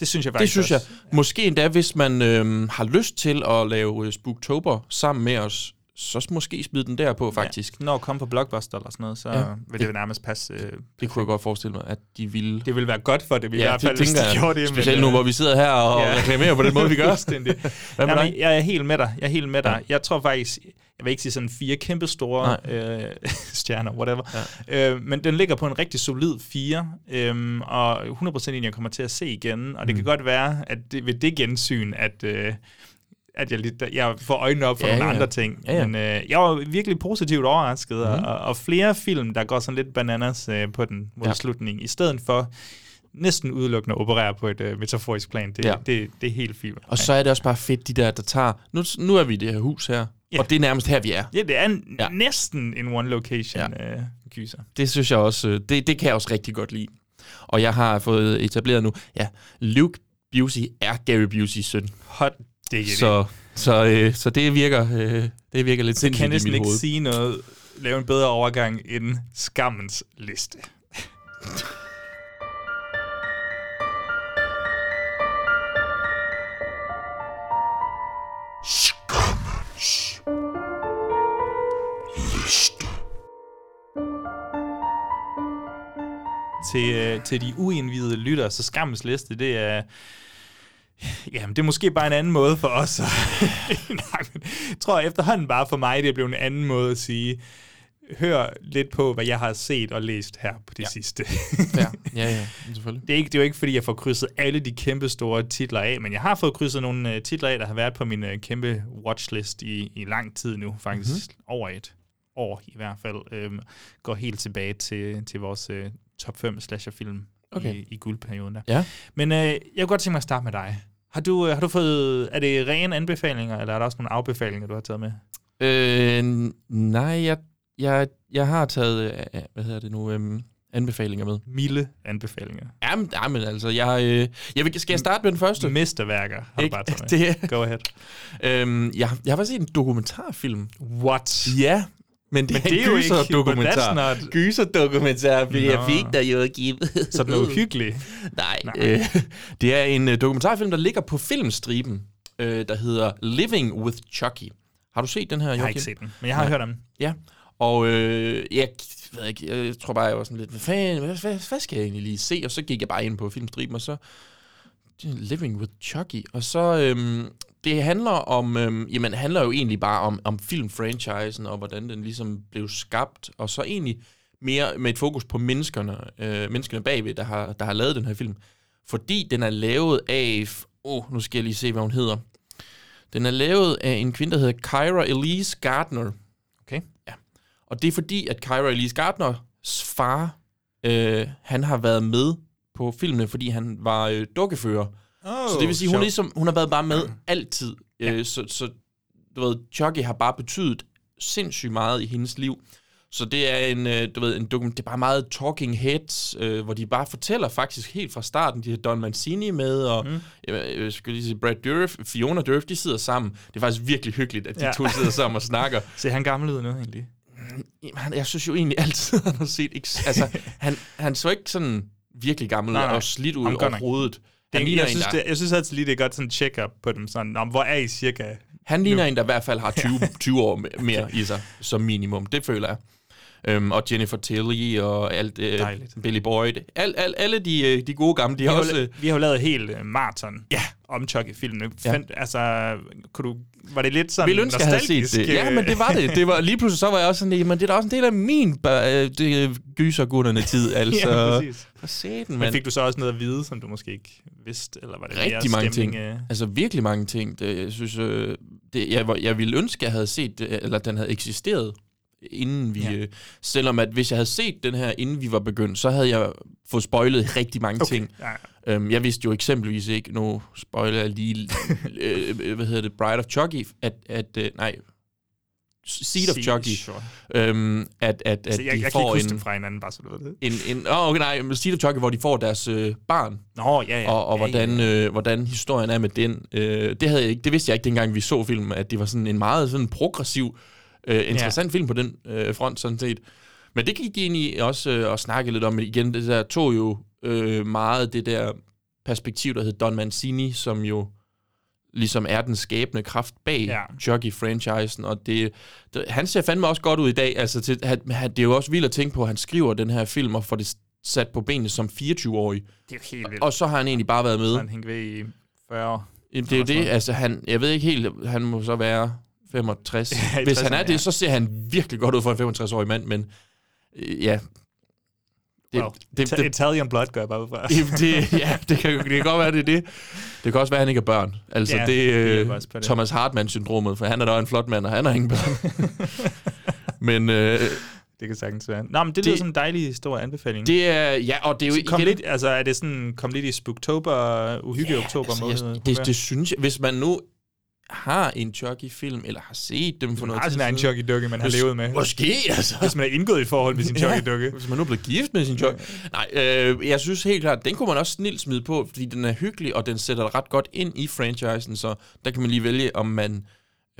S1: det synes jeg
S2: Det
S1: faktisk
S2: synes jeg.
S1: også.
S2: Måske endda, hvis man øhm, har lyst til at lave øh, Spooktober sammen med os, så måske smide den der på, faktisk.
S1: Ja, når at komme på Blockbuster eller sådan noget, så
S2: Ja.
S1: ja, vil det jo nærmest passe. Øh,
S2: Det kunne jeg godt forestille mig, at de ville...
S1: det vil være godt for det, i
S2: Ja,
S1: hvert fald,
S2: det
S1: hvis de gjorde det.
S2: Specielt nu, hvor vi sidder her og reklamerer på den måde, vi gør. Hvad med
S1: Jamen,
S2: dig?
S1: jeg er helt med dig. Jeg er helt med dig.
S2: Ja.
S1: Ja. Jeg tror faktisk, jeg vil ikke sige sådan fire kæmpe store øh, stjerner, whatever. Ja. Øh, men den ligger på en rigtig solid 4, øhm, og 100% en, jeg kommer til at se igen. Og det
S2: Mm.
S1: kan godt være, at det, ved det gensyn, at... Øh, at jeg, lidt, jeg får øjnene op for
S2: Ja,
S1: nogle
S2: ja.
S1: andre ting.
S2: Ja, ja.
S1: Men øh, jeg var virkelig positivt overrasket, mm. Og, og flere film, der går sådan lidt bananas øh, på den mod
S2: ja.
S1: slutningen, i stedet for næsten udelukkende at operere på et øh, metaforisk plan. Det,
S2: Ja.
S1: ja. det, det er helt fint.
S2: Og så er det også bare fedt, de der, der tager... Nu, nu er vi i det her hus her,
S1: Ja.
S2: og det er nærmest her, vi er.
S1: Ja, det er en,
S2: Ja.
S1: næsten en one location ja. øh, gyser.
S2: Det synes jeg også, øh, det, det kan jeg også rigtig godt lide. Og jeg har fået etableret nu, ja, Luke Busey er Gary Buseys søn.
S1: Hot diggity.
S2: Så, så, øh, så det virker, øh, det virker lidt
S1: Det
S2: sindssygt
S1: kan
S2: i
S1: næsten
S2: mit
S1: ikke
S2: hoved.
S1: sige noget, lave en bedre overgang end skammens liste. til, øh, til de uindvidede lyttere, så skammens liste, det er... Jamen, det er måske bare en anden måde for os. Nej, men jeg tror efterhånden bare for mig, det er blevet en anden måde at sige, hør lidt på, hvad jeg har set og læst her på det ja. sidste.
S2: Ja, ja, ja, selvfølgelig.
S1: Det er, ikke, det er jo ikke, fordi jeg får krydset alle de kæmpe store titler af, men jeg har fået krydset nogle uh, titler af, der har været på min uh, kæmpe watchlist i, i lang tid nu, faktisk mm-hmm. over et år i hvert fald. Øhm, går helt tilbage til, til vores top 5 slasherfilm
S2: Okay.
S1: i, i guldperioden der.
S2: Ja.
S1: Men uh, jeg kunne godt tænke mig at starte med dig. Har du, uh, har du fået, er det rene anbefalinger, eller er der også nogle afbefalinger, du har taget med?
S2: Øh, nej, jeg, jeg, jeg har taget, øh, hvad hedder det nu, øhm, anbefalinger med.
S1: Milde anbefalinger.
S2: Jamen, jamen altså, jeg, øh, jeg vil, skal jeg starte med den første?
S1: Mesterværker har du
S2: Ikke?
S1: bare taget med.
S2: Det-
S1: Go ahead.
S2: Øhm, jeg, jeg har faktisk set en dokumentarfilm.
S1: What?
S2: Ja, men det,
S1: Men
S2: er
S1: det er jo
S2: en
S1: ikke- that's not-
S2: Gyserdokumentar, jeg
S1: Nå.
S2: fik der jo ikke.
S1: Så den er uhyggelig.
S2: Nej,
S1: Nej.
S2: øh, det er en øh, dokumentarfilm, der ligger på filmstriben, øh, der hedder Living with Chucky. Har du set den her,
S1: Jeg har
S2: Joachim?
S1: ikke set den, men jeg har
S2: Nej.
S1: hørt om den.
S2: Ja, og øh, jeg ved ikke, jeg tror bare, jeg var sådan lidt, hvad fanden, hvad, hvad, hvad skal jeg egentlig lige se? Og så gik jeg bare ind på filmstriben, og så Living with Chucky. Og så, øhm, det handler om, øhm, jamen, handler jo egentlig bare om, om filmfranchisen, og hvordan den ligesom blev skabt, og så egentlig mere med et fokus på menneskerne, øh, menneskerne bagved, der har, der har lavet den her film. Fordi den er lavet af, åh, oh, nu skal jeg lige se, hvad hun hedder. Den er lavet af en kvinde, der hedder Kyra Elise Gardner.
S1: Okay.
S2: Ja. Og det er fordi, at Kyra Elise Gardners far, øh, han har været med på filmene, fordi han var øh, dukkefører.
S1: Oh,
S2: så det vil sige, hun, er ligesom, hun har været bare med altid. Øh, så, så du ved, Chucky har bare betydet sindssygt meget i hendes liv. Så det er en, øh, du ved, en dokument, det er bare meget talking heads, øh, hvor de bare fortæller faktisk helt fra starten. De har Don Mancini med, og mm. jeg, jeg skulle lige sige Brad Dourif, Fiona Dourif, de sidder sammen. Det er faktisk virkelig hyggeligt, at de
S1: Ja.
S2: ja. to sidder sammen og snakker.
S1: Ser han gammel ud nu egentlig?
S2: Jamen, jeg synes jo egentlig altid, han har set... Altså, han, han så ikke sådan virkelig gammel
S1: Nej, nej.
S2: og slidt ud
S1: nok.
S2: overhovedet.
S1: Det, er,
S2: ligner,
S1: jeg,
S2: en,
S1: synes,
S2: der,
S1: det, jeg synes altid lige, det er godt sådan en check-up på dem. Sådan, om, hvor er I cirka?
S2: han ligner en, der i hvert fald har 20, 20 år me- mere i sig, som minimum. Det føler jeg. Øhm, og Jennifer Tilly og alt, øh,
S1: Dejligt.
S2: Billy Boyd. Al, al, alle de, øh, de gode gamle, de
S1: Vi
S2: har også...
S1: jo,
S2: øh,
S1: vi har jo lavet helt uh, maraton
S2: Ja.
S1: om Chucky-filmene.
S2: Ja.
S1: Altså, kunne du, var det lidt sådan
S2: Ville ønske, jeg havde set
S1: nostalgisk,
S2: det. Ja, men det var det. det var, lige pludselig så var jeg også sådan, men det er da også en del af min øh, gysergutterne tid, altså.
S1: Ja, præcis.
S2: For satan,
S1: Men fik du så også noget at vide, som du måske ikke vidste? Eller var det
S2: Rigtig mange
S1: stemning,
S2: ting.
S1: øh?
S2: Altså virkelig mange ting. Det, jeg synes, øh, det, jeg, jeg ville ønske, jeg havde set eller den havde eksisteret, inden vi...
S1: Ja.
S2: Ja. Øh, selvom at hvis jeg havde set den her, inden vi var begyndt, så havde jeg fået spoilet rigtig mange
S1: Okay,
S2: ting.
S1: ja.
S2: Øhm, jeg vidste jo eksempelvis ikke, nu spoiler jeg lige, øh, hvad hedder det, Bride of Chucky, at, at øh, nej, Seed of Chucky,
S1: sure.
S2: øhm, at, at, at
S1: Så jeg,
S2: de
S1: jeg
S2: får en,
S1: fra hinanden, bare så du ved det.
S2: en, en, oh, okay, nej, men Seed of Chucky, hvor de får deres øh, barn,
S1: Nå, ja, ja.
S2: og, og
S1: ja,
S2: hvordan,
S1: ja.
S2: Øh, hvordan historien er med den. Øh, det, havde jeg ikke, det vidste jeg ikke, dengang vi så filmen, at det var sådan en meget sådan progressiv Øh, interessant ja. film på den øh, front, sådan set. Men det gik de egentlig også øh, og snakke lidt om igen. Det der tog jo øh, meget det der perspektiv, der hed Don Mancini, som jo ligesom er den skabende kraft bag ja. Chucky-franchisen, og det, det, han ser fandme også godt ud i dag. Altså, til, han, det er jo også vildt at tænke på, at han skriver den her film og får det sat på benene som 24-årig.
S1: Det er jo helt vildt.
S2: Og så har han egentlig bare været med.
S1: Så han hængt ved i 40 år.
S2: Det er jo det, altså han, jeg ved ikke helt, han må så være 65. Ja, Hvis han er det, ja. så ser han virkelig godt ud for en 65-årig mand, men øh, ja,
S1: det, wow. det, det, Italian blood gør jeg bare ud fra.
S2: det, ja, det kan, det kan godt være, det er det. Det kan også være, at han ikke er børn. Altså, ja, det er øh, Thomas Hartmann-syndromet, for han er da en flot mand, og han har ingen børn. men... Øh,
S1: det kan sagtens være. Nå, men det, det lyder som en dejlig stor anbefaling.
S2: Det er, ja, og det er jo...
S1: Kom igen, lidt, altså, er det sådan, kom lidt i spooktober, uhyggelig ja, oktober
S2: altså,
S1: måned?
S2: Jeg, det, det, synes jeg, hvis man nu har en Chucky-film, eller har set dem for noget
S1: tid siden. har sådan en Chucky-dukke, man har levet med.
S2: Måske, altså.
S1: Hvis man er indgået i et forhold med sin Chucky-dukke.
S2: Hvis man nu er blevet gift med sin Chucky. Nej, øh, jeg synes helt klart, den kunne man også snilt smide på, fordi den er hyggelig, og den sætter ret godt ind i franchisen, så der kan man lige vælge, om man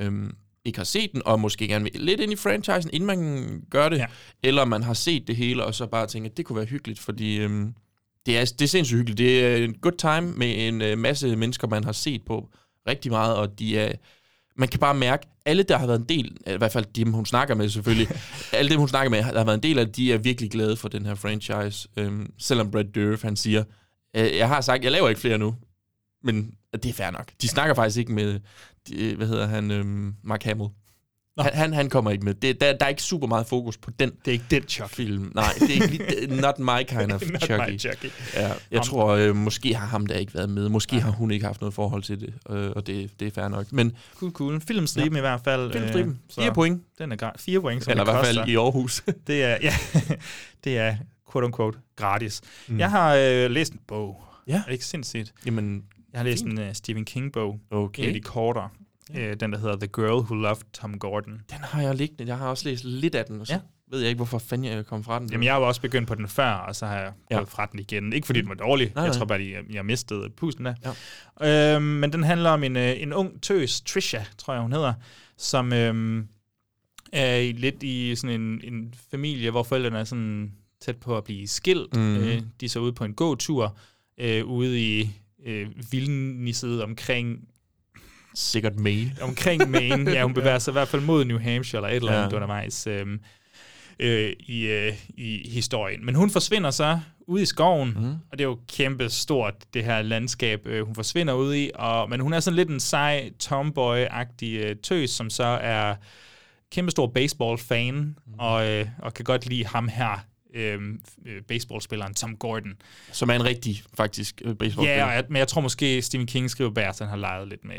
S2: øhm, ikke har set den, og måske gerne vil lidt ind i franchisen, inden man gør det, ja. eller man har set det hele, og så bare tænker, at det kunne være hyggeligt, fordi øhm, det, er, det er sindssygt hyggeligt. Det er en good time med en øh, masse mennesker, man har set på rigtig meget, og de er, man kan bare mærke, alle der har været en del, i hvert fald dem hun snakker med selvfølgelig, alle dem hun snakker med, der har været en del af, de er virkelig glade for den her franchise, øhm, selvom Brad Dourif, han siger, øh, jeg har sagt, jeg laver ikke flere nu, men det er fair nok. De snakker faktisk ikke med, de, hvad hedder han, øhm, Mark Hamill. Han, han, han kommer ikke med. Det, der, der er ikke super meget fokus på den.
S1: Det er ikke den Chucky.
S2: Film. Nej, det er ikke not my kind of
S1: not
S2: Chucky.
S1: My Chucky.
S2: Ja, jeg um, tror, øh, måske har ham der ikke været med. Måske ja. har hun ikke haft noget forhold til det, øh, og det, det er fair nok. Men,
S1: cool, cool. Filmstriben ja. i hvert fald.
S2: Filmstriben. Øh, Fire point.
S1: Den er gra- fire point, som
S2: Eller i hvert fald i Aarhus.
S1: det er, ja, det er quote unquote gratis. Mm. Jeg har øh, læst en bog.
S2: Ja.
S1: Er det ikke sindssygt?
S2: Jamen,
S1: jeg har læst fint. en uh, Stephen King-bog.
S2: Okay.
S1: En af de kortere. Øh, den, der hedder The Girl Who Loved Tom Gordon.
S2: Den har jeg liggende. Jeg har også læst lidt af den, og så ja. ved jeg ikke, hvorfor fanden jeg kom fra den.
S1: Jamen, jeg har også begyndt på den før, og så har jeg ja. gået fra den igen. Ikke fordi den var dårlig. Nej, jeg nej. tror bare, at jeg, jeg mistede pusten der. Ja. Øhm, men den handler om en, øh, en ung tøs, Trisha, tror jeg, hun hedder, som øhm, er lidt i sådan en, en familie, hvor forældrene er sådan tæt på at blive skilt. Mm. Øh, de er så ude på en gåtur øh, ude i øh, vildnisset omkring
S2: Sikkert Maine.
S1: Omkring Maine. Ja, hun bevæger sig i hvert fald mod New Hampshire eller et eller andet ja. undervejs øh, øh, i, øh, i historien. Men hun forsvinder så ud i skoven, mm. og det er jo kæmpe stort, det her landskab, øh, hun forsvinder ud i. Og, men hun er sådan lidt en sej, tomboy-agtig øh, tøs, som så er kæmpestor baseball-fan, mm. og, øh, og kan godt lide ham her, øh, baseballspilleren Tom Gordon.
S2: Som er en rigtig, faktisk, øh, baseballspiller.
S1: Ja, men jeg tror måske, Stephen King skriver at han har leget lidt med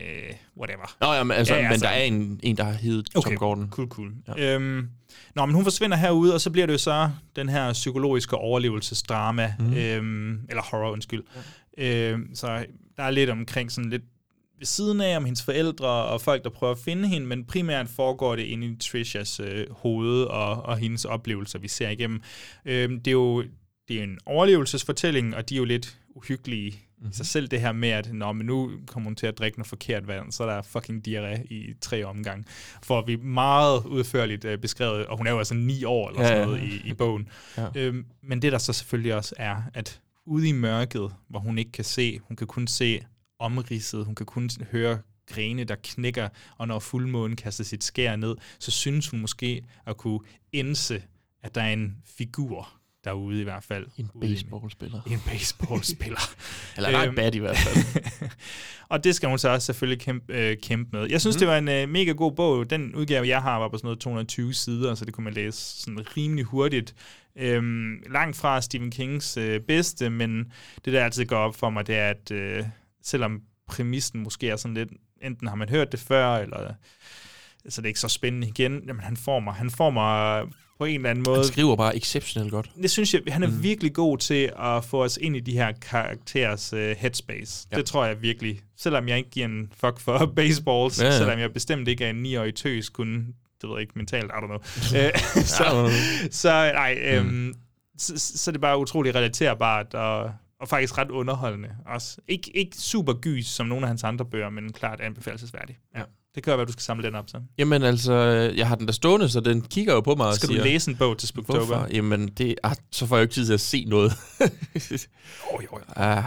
S1: whatever.
S2: Nå ja, men, altså, ja, ja, men altså, der er en, en, der har heddet okay, Tom Gordon.
S1: cool, cool. Ja. Øhm, nå, men hun forsvinder herude, og så bliver det jo så den her psykologiske overlevelsesdrama, mm. øhm, eller horror, undskyld. Ja. Øhm, så der er lidt omkring sådan lidt ved siden af om hendes forældre og folk, der prøver at finde hende, men primært foregår det inde i Trishas øh, hoved og, og hendes oplevelser, vi ser igennem. Øhm, det er jo det er en overlevelsesfortælling, og de er jo lidt uhyggelige mm-hmm. sig selv, det her med, at når men nu kommer hun til at drikke noget forkert vand, så er der fucking diarré i tre omgang. For vi meget udførligt øh, beskrevet, og hun er jo altså ni år eller ja, sådan noget ja. i, i bogen. Ja. Øhm, men det der så selvfølgelig også er, at ude i mørket, hvor hun ikke kan se, hun kan kun se omridset, hun kan kun høre grene, der knækker, og når fuldmånen kaster sit skær ned, så synes hun måske at kunne indse, at der er en figur derude i hvert fald.
S2: En baseballspiller.
S1: En baseballspiller.
S2: Eller ret øhm, bad i hvert fald.
S1: og det skal hun så også selvfølgelig kæmpe, øh, kæmpe med. Jeg synes, mm. det var en øh, mega god bog. Den udgave, jeg har, var på sådan noget 220 sider, så det kunne man læse sådan rimelig hurtigt. Øhm, langt fra Stephen Kings øh, bedste, men det der altid går op for mig, det er, at øh, selvom præmissen måske er sådan lidt, enten har man hørt det før, eller så det er ikke så spændende igen, jamen han får mig, han får mig på en eller anden måde. Han
S2: skriver bare exceptionelt godt.
S1: Det synes jeg, han er mm. virkelig god til at få os ind i de her karakterers uh, headspace. Ja. Det tror jeg virkelig. Selvom jeg ikke giver en fuck for baseballs, ja, ja. selvom jeg bestemt ikke er en 9-årig tøs, kun, det ved jeg ikke, mentalt, I don't know. Så, så, nej, øhm, mm. så, så det er bare utrolig relaterbart, og og faktisk ret underholdende også. Ikke, ikke super gys som nogle af hans andre bøger, men klart anbefalesværdig. Ja. Det kan være, du skal samle den op så.
S2: Jamen altså, jeg har den der stående, så den kigger jo på mig og
S1: Skal
S2: siger...
S1: du læse en bog til Spooktober?
S2: Hvorfor? Jamen, det, ah, så får jeg jo ikke tid til at se noget.
S1: Jo, jo, jo.
S2: ah,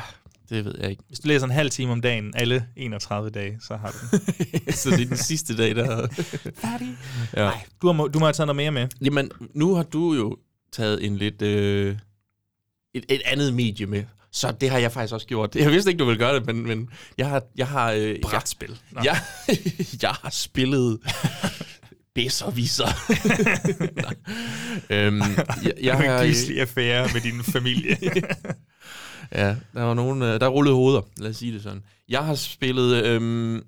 S2: det ved jeg ikke.
S1: Hvis du læser en halv time om dagen, alle 31 dage, så har du den.
S2: så det er den sidste dag, der...
S1: Færdig.
S2: ja.
S1: Nej, du, har, du må have taget noget mere med.
S2: Jamen, nu har du jo taget en lidt... Øh, et, et andet medie med. Så det har jeg faktisk også gjort. Jeg vidste ikke, du ville gøre det, men, men jeg har... Jeg har øh,
S1: Brætspil.
S2: Jeg, jeg, jeg har spillet bedserviser. øhm, jeg, jeg
S1: en
S2: har,
S1: gyselig affære med din familie.
S2: ja, der var nogen, øh, der rullede hoveder, lad os sige det sådan. Jeg har spillet øhm,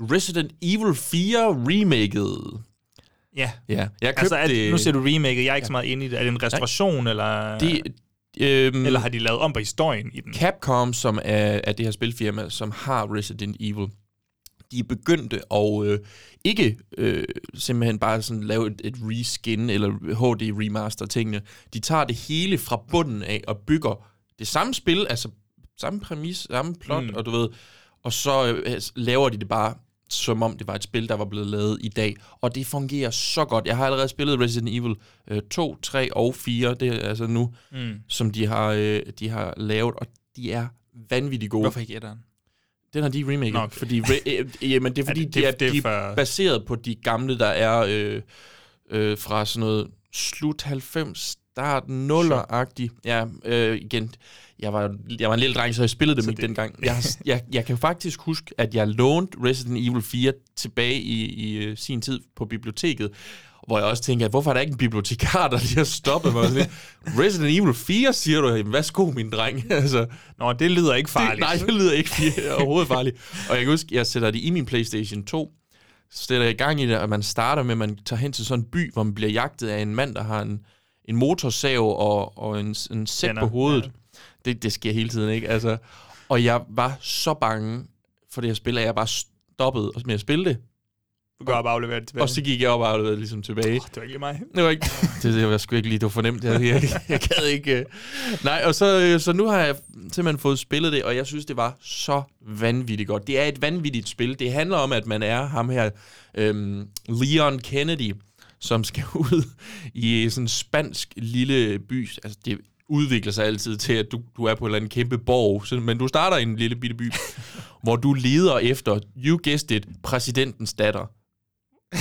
S2: Resident Evil 4 remaket.
S1: ja.
S2: Ja, jeg købte
S1: Altså,
S2: det.
S1: nu ser du remaket, jeg er ikke så meget inde i det. Er det en restauration, eller,
S2: det, øhm,
S1: eller har de lavet om på historien i den?
S2: Capcom, som er, er det her spilfirma, som har Resident Evil, de begyndte at øh, ikke øh, simpelthen bare sådan lave et, et reskin eller HD remaster tingene. De tager det hele fra bunden af og bygger det samme spil, altså samme præmis, samme plot, mm. og du ved, og så øh, laver de det bare som om det var et spil, der var blevet lavet i dag. Og det fungerer så godt. Jeg har allerede spillet Resident Evil øh, 2, 3 og 4, det er altså nu,
S1: Mm.
S2: som de har, øh, de har lavet, og de er vanvittigt gode.
S1: Hvorfor ikke etteren?
S2: Den har de remaket.
S1: Nå,
S2: Okay. Fordi, re, øh, jamen, det er fordi,
S1: det-
S2: de er,
S1: det er
S2: de
S1: for-
S2: baseret på de gamle, der er øh, øh, fra sådan noget slut 90, start 0'er-agtigt. Ja, øh, igen, jeg var, jeg var en lille dreng, så jeg spillede dem
S1: Så
S2: ikke
S1: det-
S2: dengang. Jeg, jeg, jeg kan faktisk huske, at jeg lånte Resident Evil 4 tilbage i, i øh, sin tid på biblioteket, hvor jeg også tænker, at hvorfor er der ikke en bibliotekar, der lige har stoppet mig? Sådan Resident Evil 4, siger du? Jamen, værsgo, min dreng. altså,
S1: Nå, det lyder ikke farligt.
S2: det, nej, det lyder ikke overhovedet farligt. Og jeg kan huske, jeg sætter det i min Playstation 2, så sætter jeg i gang i det, og man starter med, at man tager hen til sådan en by, hvor man bliver jagtet af en mand, der har en, en motorsav og, og en, en sæt
S1: Kender,
S2: på hovedet.
S1: ja.
S2: Det, det sker hele tiden, ikke? Altså, og jeg var så bange for det her spil, at jeg bare stoppede med at spille det.
S1: Du kan bare aflevere det tilbage.
S2: Og så gik jeg op og afleverede ligesom tilbage.
S1: Det var ikke lige mig.
S2: Det var ikke... det, det var sgu ikke lige, var fornemt. Jeg, jeg, jeg gad ikke... Uh... Nej, og så, øh, så nu har jeg simpelthen fået spillet det, og jeg synes, det var så vanvittigt godt. Det er et vanvittigt spil. Det handler om, at man er ham her, øhm, Leon Kennedy, som skal ud i sådan en spansk lille by. Altså, det udvikler sig altid til, at du, du er på en eller anden kæmpe borg, så, men du starter i en lille bitte by, hvor du leder efter, you guessed it, præsidentens datter.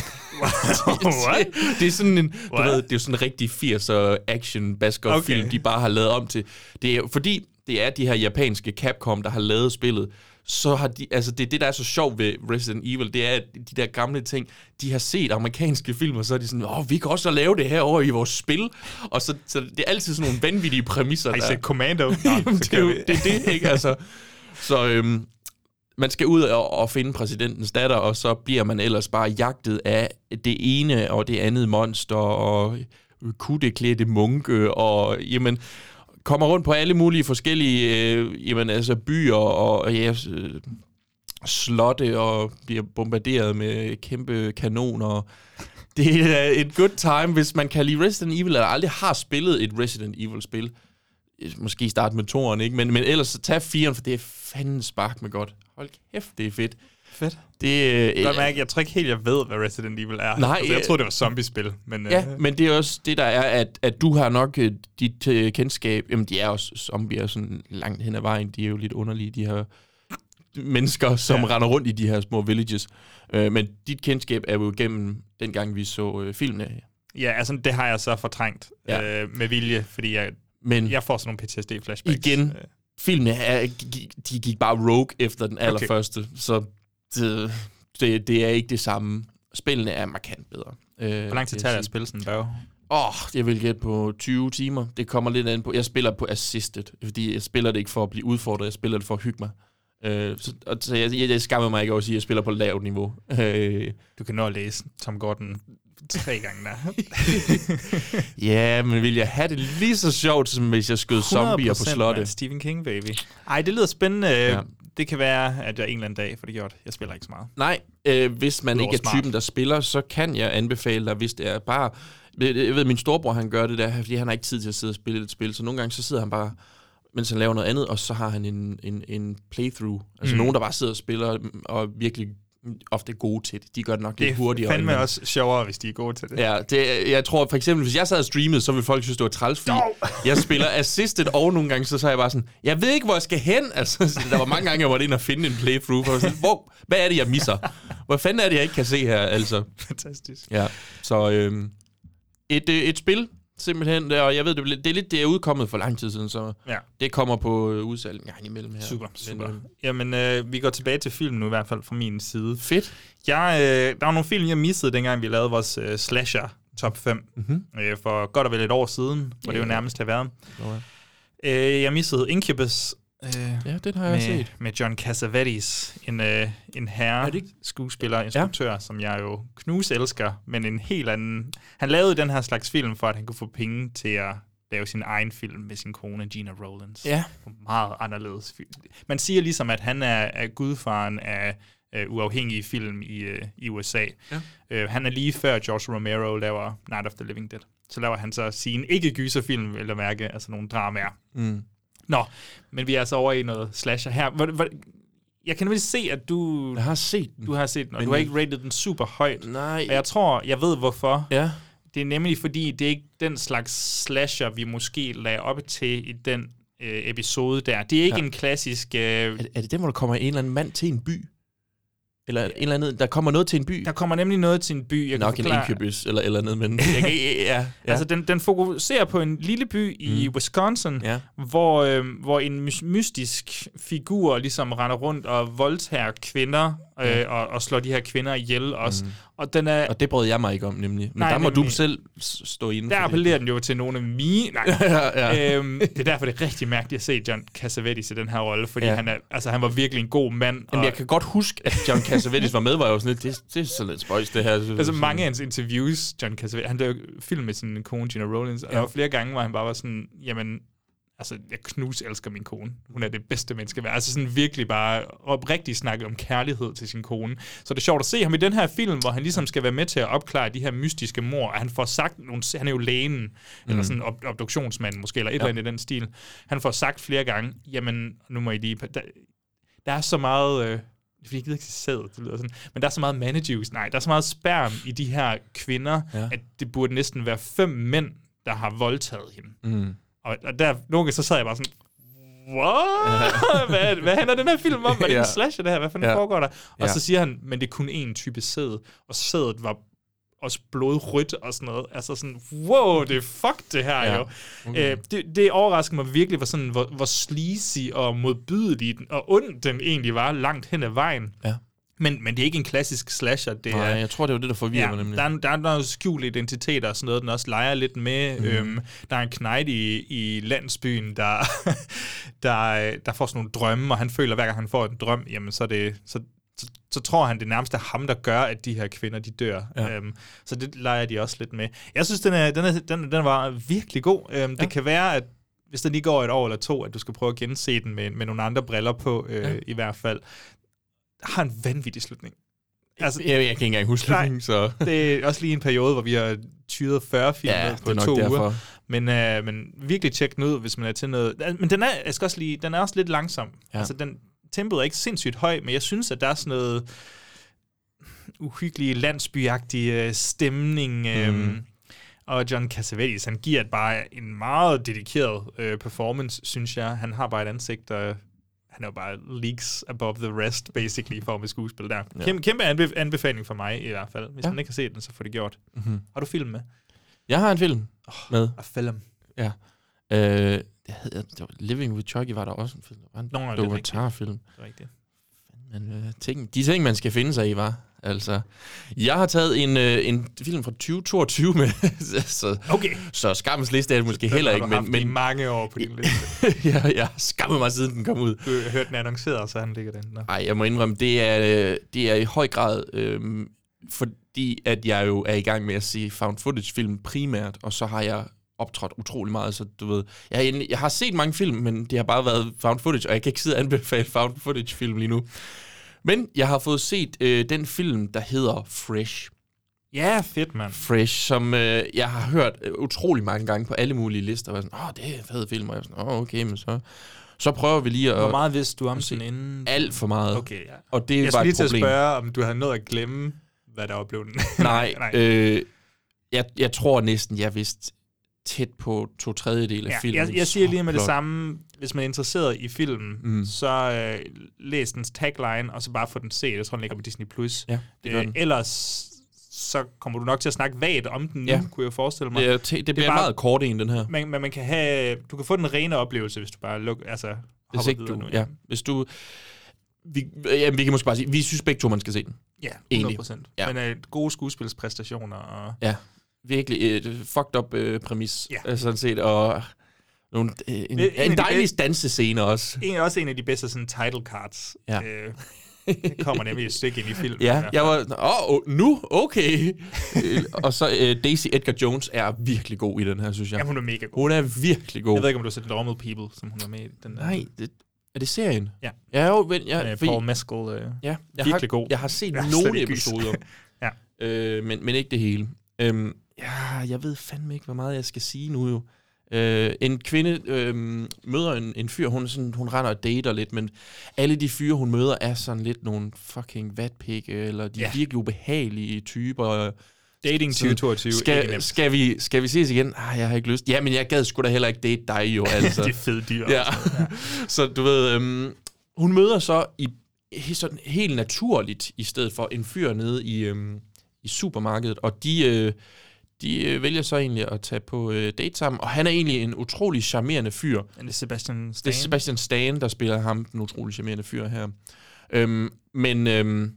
S2: Det, det er sådan en, du
S1: What?
S2: ved, det er sådan en rigtig 80'er action basker okay. film, de bare har lavet om til. Det er fordi det er de her japanske Capcom, der har lavet spillet, så har de, altså det er det, der er så sjovt ved Resident Evil, det er, at de der gamle ting, de har set amerikanske film, og så er de sådan, åh, vi kan også lave det her over i vores spil. Og så, så det er altid sådan nogle vanvittige præmisser.
S1: Har I set Commando? Nå,
S2: Jamen, det, er jo, det er det, ikke? Altså, så øhm, man skal ud og, og finde præsidentens datter, og så bliver man ellers bare jagtet af det ene og det andet monster, og kuddeklædte munke, og jamen, kommer rundt på alle mulige forskellige øh, jamen, altså byer og, og ja, slotte, og bliver bombarderet med kæmpe kanoner. Det er et good time, hvis man kan lide Resident Evil, eller aldrig har spillet et Resident Evil-spil måske starte med toren, ikke? Men, men ellers så tag firen, for det er fanden spark med godt. Hold kæft, det er fedt.
S1: Fedt.
S2: Det, øh,
S1: Jeg, mærke, jeg tror ikke helt, jeg ved, hvad Resident Evil er.
S2: Nej,
S1: altså, jeg
S2: øh,
S1: troede, det var zombiespil. Men,
S2: Ja,
S1: øh,
S2: men det er også det, der er, at, at du har nok øh, dit øh, kendskab, jamen de er også zombier sådan langt hen ad vejen, de er jo lidt underlige, de her mennesker, som ja. Render rundt i de her små villages. Øh, men dit kendskab er jo gennem dengang, vi så øh, filmene.
S1: ja, altså, det har jeg så fortrængt
S2: Ja.
S1: øh, med vilje, fordi jeg,
S2: Men
S1: jeg får sådan nogle PTSD-flashbacks.
S2: Igen.
S1: Øh,
S2: filmene er, de gik bare rogue efter den allerførste, okay. så det, det, det er ikke det samme. Spillene er markant bedre. Øh,
S1: Hvor lang tid tager det at spille sådan en?
S2: Åh, oh, jeg vil gætte på 20 timer. Det kommer lidt an på. Jeg spiller på assisted, fordi jeg spiller det ikke for at blive udfordret, jeg spiller det for at hygge mig. Øh, så, og, så jeg, jeg, jeg skammer mig ikke over at sige, at jeg spiller på lavt niveau. Øh,
S1: Du kan nå at læse Tom Gordon tre gange der.
S2: ja, men vil jeg have det lige så sjovt, som hvis jeg skød zombier på
S1: 100%,
S2: slottet?
S1: mand. Stephen King, baby. Ej, det lyder spændende.
S2: Ja.
S1: Det kan være, at jeg en eller anden dag får det gjort. Jeg spiller ikke så meget.
S2: Nej, øh, hvis man
S1: Udover
S2: ikke er
S1: smart.
S2: typen, der spiller, så kan jeg anbefale dig, hvis det er bare... Jeg ved, min storebror, han gør det der, fordi han har ikke tid til at sidde og spille et spil, så nogle gange så sidder han bare, mens han laver noget andet, og så har han en, en, en playthrough. Altså. Mm. nogen, der bare sidder og spiller, og virkelig ofte gode til det. De gør det nok
S1: Det
S2: lidt hurtigere.
S1: er fandme også sjovere, hvis de er gode til det.
S2: Ja, det, jeg tror for eksempel, hvis jeg sad og streamede, så ville folk synes, det var træls, fordi jeg spiller assisted, og nogle gange, så, er jeg bare sådan, jeg ved ikke, hvor jeg skal hen. Altså, så der var mange gange, jeg var inde og finde en playthrough, for sådan, hvor, hvad er det, jeg misser? Hvor fanden er det, jeg ikke kan se her, altså?
S1: Fantastisk.
S2: Ja, så øhm, et, øh, et spil, simpelthen, og jeg ved, det er, lidt- det er lidt, det er udkommet for lang tid siden, så
S1: Ja.
S2: det kommer på øh, udsalg en gang imellem her.
S1: Super, super.
S2: Øh,
S1: Jamen, øh, vi går tilbage til filmen nu, i hvert fald fra min side.
S2: Fedt.
S1: Jeg, øh, der var nogle film, jeg missede, dengang vi lavede vores øh, slasher top 5.
S2: Mhm.
S1: Øh, for godt og vel et år siden, hvor det jo nærmest har været.
S2: Ja.
S1: Øh, jeg missede Incubus. Øh,
S2: Ja, den har jeg
S1: med,
S2: set.
S1: Med John Cassavetes, en, øh, en herre
S2: Er det ikke-
S1: skuespiller, instruktør, ja. som jeg jo knus elsker, men en helt anden... Han lavede den her slags film, for at han kunne få penge til at lave sin egen film med sin kone, Gina Rollins.
S2: Ja.
S1: Meget anderledes. film. Man siger ligesom, at han er, er gudfaren af øh, uafhængige film i, øh, i USA.
S2: Ja.
S1: Øh, han er lige før George Romero laver Night of the Living Dead. Så laver han så sin ikke-gyserfilm, eller mærke, altså nogle dramaer.
S2: Mm.
S1: Nå, men vi er altså over i noget slasher her. Hvor, hvor, jeg kan nemlig se, at du,
S2: Jeg har set den.
S1: du har set den, og
S2: Men
S1: du har ikke rated den super højt.
S2: Nej.
S1: Og jeg tror, jeg ved hvorfor.
S2: Ja.
S1: Det er nemlig fordi, det er ikke den slags slasher, vi måske lagde op til i den øh, episode der. Det er ikke
S2: ja.
S1: en klassisk... Øh,
S2: Er, er det den, hvor der kommer en eller anden mand til en by? Eller en eller anden, der kommer noget til en by?
S1: der kommer nemlig noget til en by. Jeg
S2: Nok
S1: kan
S2: en
S1: forklare-
S2: incubus eller eller andet, men... Jeg kan, ja, ja.
S1: Altså, den, den fokuserer på en lille by i
S2: Mm.
S1: Wisconsin,
S2: Ja.
S1: hvor, øh, hvor en mys- mystisk figur ligesom render rundt og voldtager kvinder, øh,
S2: Ja.
S1: og, og slår de her kvinder ihjel også.
S2: Mm.
S1: Og den er,
S2: Og det brød jeg mig ikke om, nemlig. Men
S1: Nej,
S2: der må
S1: nemlig.
S2: du selv stå inden
S1: der appellerer den jo til nogle af mine... Nej,
S2: ja, ja.
S1: øhm, det er derfor, det er rigtig mærkeligt at se John Cassavetes i den her rolle, fordi
S2: Ja.
S1: han, er, altså, han var virkelig en god mand.
S2: Jamen,
S1: og-
S2: jeg kan godt huske, at John Cassavetes var med, var jo sådan lidt, det, det er sådan lidt spøjs, det her.
S1: Altså mange af hans interviews, John Cassavetes, han lavede film med sin kone, Gina Rollins, og
S2: Ja.
S1: der var flere gange, hvor han bare var sådan, jamen, altså, jeg knus elsker min kone. Hun er det bedste menneske værd. Altså sådan virkelig bare oprigtigt snakke om kærlighed til sin kone. Så det er sjovt at se ham i den her film, hvor han ligesom skal være med til at opklare de her mystiske mor, og han får sagt nogle, han er jo lægen, mm. eller sådan ob- obduktionsmanden måske, eller et ja. eller andet i den stil. Han får sagt flere gange, jamen, nu må I lige, der, der er så meget, øh, fordi jeg gider ikke sæd, det lyder sådan, men der er så meget managers, nej, der er så meget sperm i de her kvinder,
S2: ja.
S1: at det burde næsten være fem mænd, der har voldtaget hende.
S2: Mm.
S1: Og, og der, nogle gange så sad jeg bare sådan, what? hvad, hvad handler den her film om? Hvad er det
S2: Ja.
S1: en slasher det her? Hvad fanden
S2: Ja.
S1: foregår der? Og
S2: Ja.
S1: så siger han, men det er kun én type sæd, og sædet var også blodrødt og sådan noget. Altså sådan, wow, det er fuck det her
S2: Ja.
S1: jo.
S2: Okay.
S1: Okay. Øh, det, det overrasker mig virkelig, hvor, sådan, hvor, hvor sleazy og modbydelig og ond den egentlig var langt hen ad vejen.
S2: Ja.
S1: Men, men det er ikke en klassisk slasher. Det
S2: Nej,
S1: er,
S2: jeg tror, det var det, der forvirrer
S1: Ja,
S2: mig nemlig.
S1: der er, der er noget skjult identitet og sådan noget, den også leger lidt med. Mm. Øhm, der er en knejt i, i landsbyen, der, der, der får sådan nogle drømme, og han føler, hver gang han får en drøm, jamen så, er det, så, så, så tror han, det nærmest er ham, der gør, at de her kvinder, de dør.
S2: Ja.
S1: Øhm, så det leger de også lidt med. Jeg synes, den, er, den, er, den, den var virkelig god. Øhm, ja. Det kan være, at hvis der lige går et år eller to, at du skal prøve at gense den med, med nogle andre briller på, øh,
S2: ja.
S1: i hvert fald. Har en vanvittig slutning. Altså,
S2: Jeg, jeg kan ikke engang huske
S1: Nej.
S2: slutningen, så...
S1: det er også lige en periode, hvor vi har tyret 40 film
S2: Ja,
S1: på to
S2: derfor.
S1: uger. Men, øh, men virkelig tjek den ud, hvis man er til noget. Men den er, jeg skal også lige, den er også lidt langsom.
S2: Ja.
S1: Ja. Altså, den, tempoet er ikke sindssygt høj, men jeg synes, at der er sådan noget uhyggelig landsbyagtig øh, stemning. Øh,
S2: Mm.
S1: Og John Cassavetes, han giver et bare en meget dedikeret øh, performance, synes jeg. Han har bare et ansigt, der han er jo bare leaks above the rest, basically, for med skuespil der.
S2: Ja.
S1: Kæmpe, kæmpe anbe- anbefaling for mig, i hvert fald. Hvis
S2: Ja.
S1: man ikke har set den, så får det gjort.
S2: Mm-hmm.
S1: Har du film med?
S2: Jeg har en film med.
S1: Og film.
S2: Ja. Øh, det hed, det var Living with Chucky var der også en film. Der var en
S1: Nå, det
S2: dokumentarfilm.
S1: Det er rigtigt.
S2: Men øh, ting, de ting, man skal finde sig i, var Altså, jeg har taget en, øh, en film fra 2022 med, så,
S1: Okay.
S2: så skammens liste er det måske heller ikke,
S1: Den har du
S2: men, men
S1: mange år på din liste.
S2: jeg, jeg har skammet mig, siden den kom ud.
S1: Du har hørt den annonceret, så han ligger den.
S2: Nej, jeg må indrømme, det er, øh, det er i høj grad, øh, fordi at jeg jo er i gang med at se found footage-film primært, og så har jeg optrådt utrolig meget, så du ved, jeg, har jeg har set mange film, men det har bare været found footage, og jeg kan ikke sidde og anbefale found footage-film lige nu. Men jeg har fået set øh, den film, der hedder Fresh.
S1: Ja, fedt, mand.
S2: Fresh, som øh, jeg har hørt øh, utrolig mange gange på alle mulige lister. Og jeg sådan, åh, det er en fed film. Og jeg sådan, åh, okay, men så, Så prøver vi lige at...
S1: Hvor meget vidste du om den inden?
S2: Alt for meget.
S1: Okay, ja.
S2: Og det
S1: Jeg
S2: var
S1: skulle lige
S2: et
S1: til at
S2: problem.
S1: spørge, om du havde nået at glemme, hvad der var blevet den.
S2: Nej, øh, jeg, jeg tror næsten, jeg vidste tæt på to tredjedel af
S1: Ja,
S2: filmen.
S1: jeg, jeg siger lige med det
S2: plot.
S1: samme, hvis man er interesseret i filmen,
S2: Mm.
S1: så øh, læs dens tagline, og så bare få den set. Jeg tror, den ligger på Disney+. Plus.
S2: Ja, det gør den.
S1: Ellers så kommer du nok til at snakke vagt om den nu,
S2: Ja.
S1: kunne jeg forestille mig.
S2: Det, er, te- det bliver
S1: bare-
S2: meget kort en, den her.
S1: Men, men man kan have, du kan få den rene oplevelse, hvis du bare luk, altså,
S2: Hvis ikke du...
S1: nu.
S2: Ja, hvis du... Vi, ja, vi kan måske bare sige, vi synes begge to, man skal se den.
S1: ja 100
S2: Egentlig.
S1: procent.
S2: Ja.
S1: Ja. Men øh, gode skuespilspræstationer. Og,
S2: Ja, virkelig et fucked up øh, præmis,
S1: Ja.
S2: ja. sådan set, og nogle, øh, en,
S1: En
S2: en
S1: de
S2: dejlig
S1: bedste-
S2: dansescene også.
S1: en, også en af de bedste sådan, title cards.
S2: Ja.
S1: Øh, det kommer nemlig et stykke ind i filmen.
S2: Ja, jeg var, åh, oh, nu, okay. Øh, og så uh, Daisy Edgar Jones er virkelig god i den her, synes jeg.
S1: Ja, hun er mega god.
S2: Hun er virkelig god.
S1: Jeg ved ikke, om du har set Normal People, som hun er med i. Den der.
S2: Nej, det, er det serien?
S1: Ja.
S2: Ja, jo, men, ja,
S1: Med
S2: fordi-
S1: Paul Mescal. Øh,
S2: Ja, jeg
S1: virkelig
S2: har,
S1: god.
S2: Jeg har set
S1: Jeg har
S2: nogle episoder,
S1: ja.
S2: øh, men, men ikke det hele. Øhm, ja, jeg ved fandme ikke, hvor meget jeg skal sige nu jo. Øh, en kvinde øh, møder en, en fyr, hun, sådan, hun render og dater lidt, men alle de fyre, hun møder, er sådan lidt nogle fucking vatpikke, eller de
S1: Ja.
S2: virkelig ubehagelige typer.
S1: Dating
S2: Sådan,
S1: 2022, ikke
S2: Skal, skal, vi, skal vi ses igen? Ah, jeg har ikke lyst. Ja, men jeg gad sgu da heller ikke date dig jo, altså.
S1: det er fede dyr.
S2: Ja. så du ved, øhm, hun møder så i, sådan helt naturligt, i stedet for en fyr nede i, øhm, i supermarkedet, og de, øh, de øh, vælger så egentlig at tage på øh, date sammen, og han er egentlig en utrolig charmerende fyr.
S1: Det er Sebastian Stan.
S2: Det er Sebastian Stan, der spiller ham, den utrolig charmerende fyr her. Øhm, men øhm,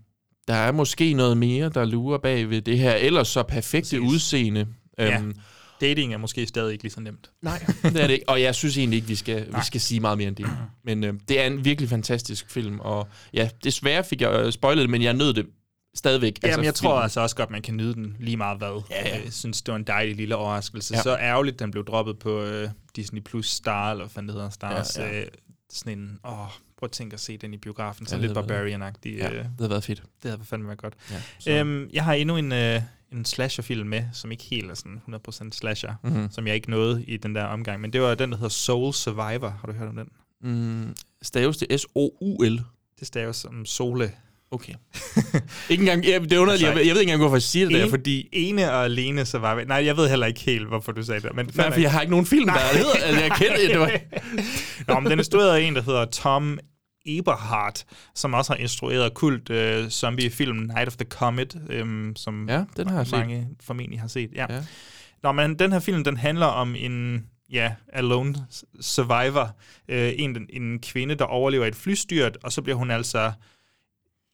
S2: der er måske noget mere, der lurer bag ved det her, ellers så perfekte
S1: Præcis.
S2: udseende.
S1: Ja.
S2: Øhm,
S1: Dating er måske stadig ikke lige så nemt.
S2: Nej, det er det ikke. Og jeg synes egentlig ikke, vi skal,
S1: Nej.
S2: vi skal sige meget mere end det. Men øh, det er en virkelig fantastisk film, og ja, desværre fik jeg øh, spoilet det, men jeg nød det stadigvæk.
S1: Altså, Jamen, jeg tror
S2: filmen.
S1: altså også godt, man kan nyde den lige meget hvad.
S2: Ja, ja.
S1: Jeg synes, det var en dejlig lille overraskelse.
S2: Ja.
S1: Ja. Så ærgerligt, den blev droppet på øh, Disney Plus Star, eller hvad det hedder, Stars.
S2: Ja,
S1: Ja,
S2: ja.
S1: ja. Øh, sådan en, åh, prøv at tænke at se den i biografen.
S2: Ja,
S1: Sådan
S2: det
S1: lidt Barbarian-agtig.
S2: Ja,
S1: øh,
S2: det havde været fedt.
S1: Det havde fandme været godt.
S2: Ja, så-
S1: øhm, jeg har endnu en, øh, en slasherfilm med, som ikke helt er sådan 100% slasher,
S2: Mhm.
S1: mm-hmm. som jeg ikke nåede i den der omgang. Men det var den, der hedder Soul Survivor. Har du hørt om den?
S2: Mm, staves det S-O-U-L?
S1: Det staves som Sole.
S2: Okay. ikke engang, ja, det er underligt, jeg, jeg ved ikke engang, hvorfor jeg siger det der,
S1: En-
S2: fordi...
S1: Ene og alene Survivor. Nej, jeg ved heller ikke helt, hvorfor du sagde det. Men
S2: Nej, for jeg har ikke nogen film, der hedder, altså jeg kender det. Var,
S1: Nå, men den er instrueret af en, der hedder Tom Eberhardt, som også har instrueret kult øh, zombie-film Night of the Comet, øhm, som
S2: Ja, den har jeg set.
S1: mange formentlig har set. Ja.
S2: Ja.
S1: Nå, men den her film, den handler om en ja, alone survivor, øh, en, en kvinde, der overlever et flystyrt, og så bliver hun altså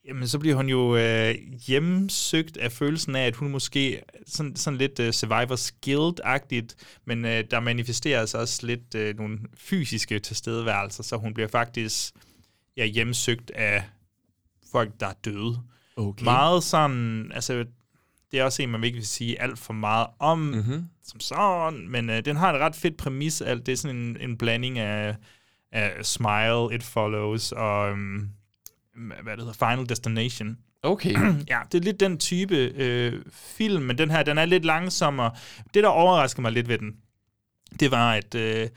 S1: Jamen, så bliver hun jo øh, hjemsøgt af følelsen af, at hun måske sådan, sådan lidt øh, survivors guild-agtigt, men øh, der manifesteres også lidt øh, nogle fysiske tilstedeværelser, så hun bliver faktisk ja, hjemsøgt af folk, der er døde.
S2: Okay.
S1: Meget sådan, altså, det er også en, man ikke vil sige alt for meget om,
S2: Mhm.
S1: som sådan, men øh, den har et ret fedt præmis. Alt det er sådan en, en blanding af, af Smile, It Follows og øhm, hvad det hedder, Final Destination.
S2: Okay.
S1: ja, det er lidt den type øh, film, men den her, den er lidt langsommere. Det, der overrasker mig lidt ved den, det var, at, øh,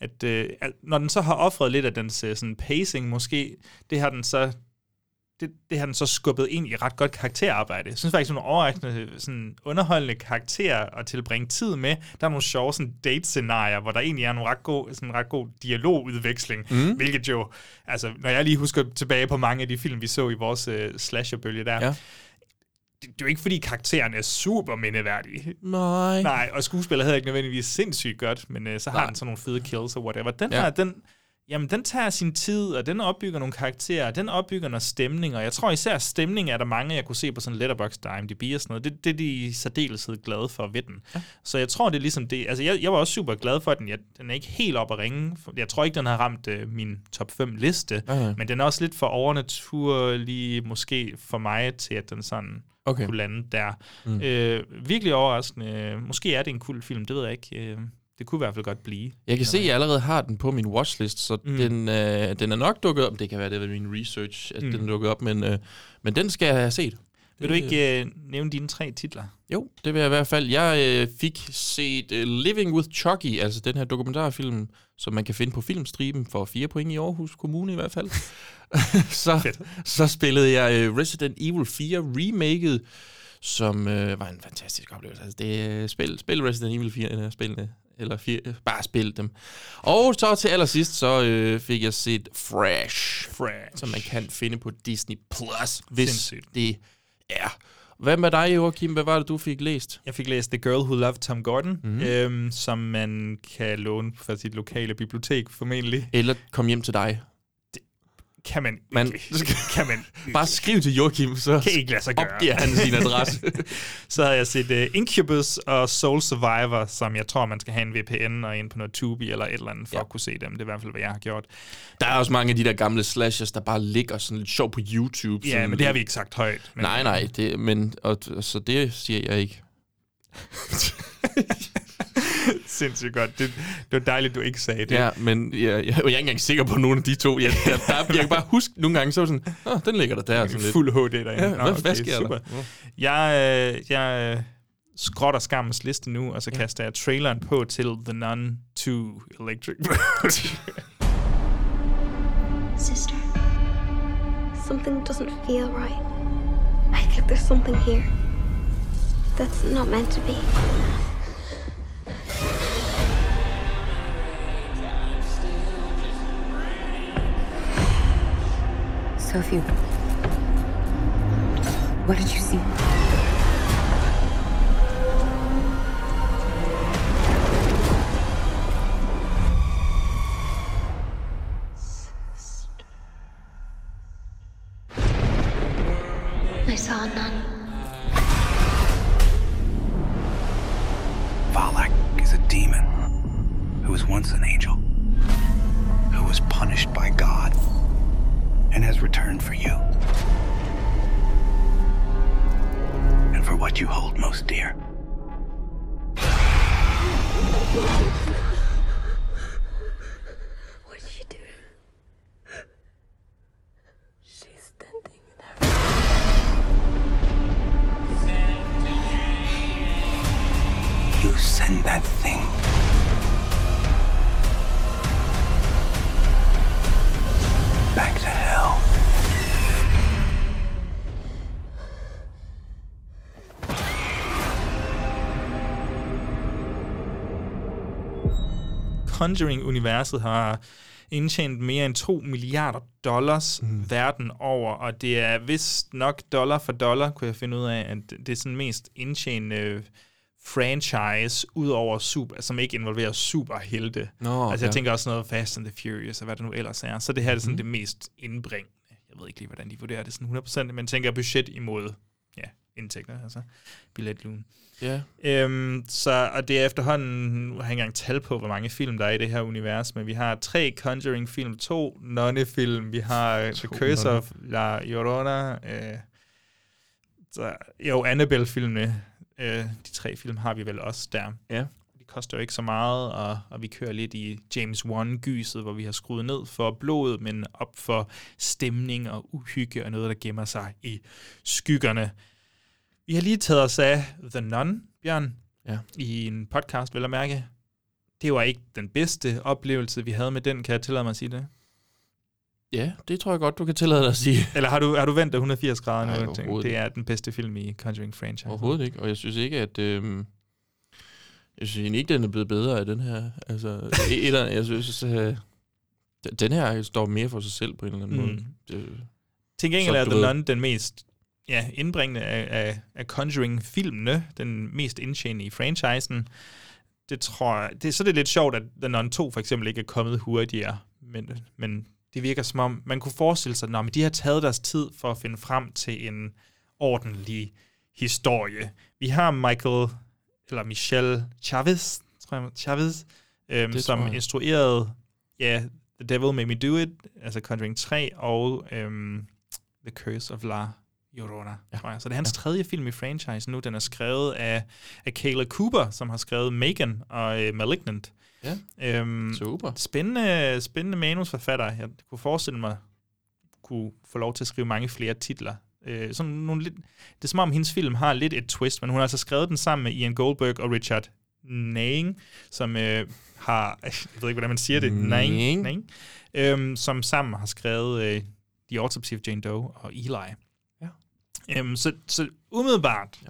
S1: at øh, når den så har offret lidt af dens øh, sådan pacing, måske, det har den så det, det har den så skubbet ind i ret godt karakterarbejde. Jeg synes faktisk, det er nogle overraskende sådan underholdende karakterer at tilbringe tid med. Der er nogle sjove sådan, date-scenarier, hvor der egentlig er nogle ret god, sådan, ret god dialogudveksling,
S2: Mm.
S1: hvilket jo, altså når jeg lige husker tilbage på mange af de film, vi så i vores øh, slasherbølge der,
S2: Ja.
S1: det, er jo ikke, fordi karakteren er super mindeværdige.
S2: Nej.
S1: Nej, og skuespiller hedder ikke nødvendigvis sindssygt godt, men øh, så har
S2: Nej.
S1: den sådan nogle fede kills og whatever. Den
S2: Ja.
S1: her, den, jamen, den tager sin tid, og den opbygger nogle karakterer, den opbygger noget stemning, og jeg tror især stemning er der mange, jeg kunne se på sådan Letterboxd og IMDb og sådan noget. Det, det er de i særdeleshed glade for ved den. Ja. Så jeg tror, det er ligesom det. Altså, jeg, jeg var også super glad for den. Jeg, den er ikke helt op at ringe. Jeg tror ikke, den har ramt øh, min top 5 liste,
S2: nej.
S1: men den er også lidt for overnaturlig, måske for mig, til at den sådan
S2: Okay.
S1: kunne lande der.
S2: Mm.
S1: Øh, virkelig overraskende. Måske er det en kul film, det ved jeg ikke. Øh, det kunne i hvert fald godt blive.
S2: Jeg kan se, at jeg allerede har den på min watchlist, så mm. Den, øh, den er nok dukket op. Det kan være, det er min research, at mm. Den er dukket op, men, øh, men den skal jeg have set.
S1: Vil du ikke øh, nævne dine tre titler?
S2: Jo, det vil jeg i hvert fald. Jeg øh, fik set uh, Living with Chucky, altså den her dokumentarfilm, som man kan finde på filmstriben for fire point i Aarhus Kommune i hvert fald. så, så spillede jeg øh, Resident Evil 4 remaket, som øh, var en fantastisk oplevelse. Altså, det er spil, spil Resident Evil 4 eller spillene, eller fire, bare spil dem. Og så til allersidst, så øh, fik jeg set Fresh,
S1: Fresh,
S2: som man kan finde på Disney+, Plus, hvis
S1: Sindssygt.
S2: det er. Hvad med dig, Joachim? Hvad var det, du fik læst?
S1: Jeg fik læst The Girl Who Loved Tom Gordon,
S2: Mhm.
S1: mm-hmm. øhm, som man kan låne fra sit lokale bibliotek formentlig.
S2: Eller kom hjem til dig.
S1: Kan man,
S2: Man-
S1: ikke. kan man
S2: Bare skriv til Joachim, så
S1: kan ikke lade sig gøre.
S2: opgiver han sin adresse.
S1: så havde jeg set uh, Incubus og Soul Survivor, som jeg tror, man skal have en VPN og ind på noget Tubi eller et eller andet, for
S2: Ja.
S1: at kunne se dem. Det er i hvert fald, hvad jeg har gjort.
S2: Der er også mange af de der gamle slashers, der bare ligger sådan lidt sjov på YouTube.
S1: Ja, men det har vi ikke sagt højt. Men,
S2: Nej, nej, det, men, og, så det siger jeg ikke.
S1: Sindssygt godt. Det, det var dejligt, du ikke sagde det.
S2: Ja, men jeg, jeg, jeg er ikke engang sikker på nogen af de to. Jeg, jeg, der, jeg kan bare huske nogle gange, så var sådan, Åh, den ligger der der. Sådan lidt.
S1: Fuld HD derinde.
S2: Ja, hvad, hvad sker
S1: super.
S2: der?
S1: Jeg, øh, jeg øh, skrotter skammens liste nu, og så kaster jeg traileren på til The Nun 2 Electric.
S5: Sister, something doesn't feel right. I think there's something here that's not meant to be.
S6: Sophie, what did you see?
S1: Conjuring-universet har indtjent mere end 2 milliarder dollars mm. verden over, og det er vist nok dollar for dollar, kunne jeg finde ud af, at det er sådan mest indtjenende franchise, ud over super, som ikke involverer superhelte.
S2: Nå,
S1: altså jeg
S2: ja.
S1: tænker også noget Fast and the Furious, og hvad det nu ellers er. Så det her er sådan mm. det mest indbringende. Jeg ved ikke lige, hvordan de vurderer det sådan 100%, men tænker budget imod indtægter, altså billetlugen.
S2: Ja.
S1: Øhm, så, og det er efterhånden, nu har jeg ikke engang tal på, hvor mange film der er i det her univers, men vi har tre Conjuring-film, to nonne-film, vi har øh, The Curse
S2: nonne.
S1: of La Llorona, øh, så, jo, Annabelle-filmene, øh, de tre film har vi vel også der.
S2: Ja.
S1: De koster jo ikke så meget, og, og vi kører lidt i James Wan-gyset, hvor vi har skruet ned for blodet, men op for stemning og uhygge og noget, der gemmer sig i skyggerne. Vi har lige taget os af The Nun, Bjørn,
S2: Ja.
S1: i en podcast, vil jeg mærke. Det var ikke den bedste oplevelse, vi havde med den, kan jeg tillade mig at sige det?
S2: Ja, det tror jeg godt, du kan tillade dig at sige.
S1: Eller har du, har du vendt dig 180 grader
S2: Nej,
S1: nu? tænkt,
S2: overhovedet
S1: Det er den bedste film i Conjuring franchise.
S2: Overhovedet ikke, og jeg synes ikke, at... Øh, jeg synes egentlig ikke, den er blevet bedre af den her. Altså, et, et, jeg synes, øh, den her står mere for sig selv på en eller anden
S1: Mm.
S2: måde. Det,
S1: Til gengæld er The Nun den mest ja, indbringende af, af, af Conjuring-filmene, den mest indtjenende i franchisen. Det tror jeg, det, så er det lidt sjovt, at The Nun 2 for eksempel ikke er kommet hurtigere, men, men det virker som om, man kunne forestille sig, at de har taget deres tid for at finde frem til en ordentlig historie. Vi har Michael, eller Michelle Chavez, tror jeg, Chavez øhm,
S2: Det
S1: som
S2: jeg.
S1: instruerede ja, The Devil Made Me Do It, altså Conjuring 3, og øhm, The Curse of La Llorona, ja. Så det er hans ja. tredje film i franchise nu. Den er skrevet af, af Kayla Cooper, som har skrevet Megan og øh, Malignant.
S2: Ja.
S1: Øhm,
S2: Super.
S1: Spændende, spændende manusforfatter. Jeg kunne forestille mig, kunne få lov til at skrive mange flere titler. Øh, sådan nogle lidt, det er som om, hendes film har lidt et twist, men hun har altså skrevet den sammen med Ian Goldberg og Richard Naing, som øh, har, jeg ved ikke, hvordan man siger det.
S2: Naing,
S1: Naing øhm, som sammen har skrevet øh, The Autopsy of Jane Doe og Eli. Øhm, så, så umiddelbart, ja.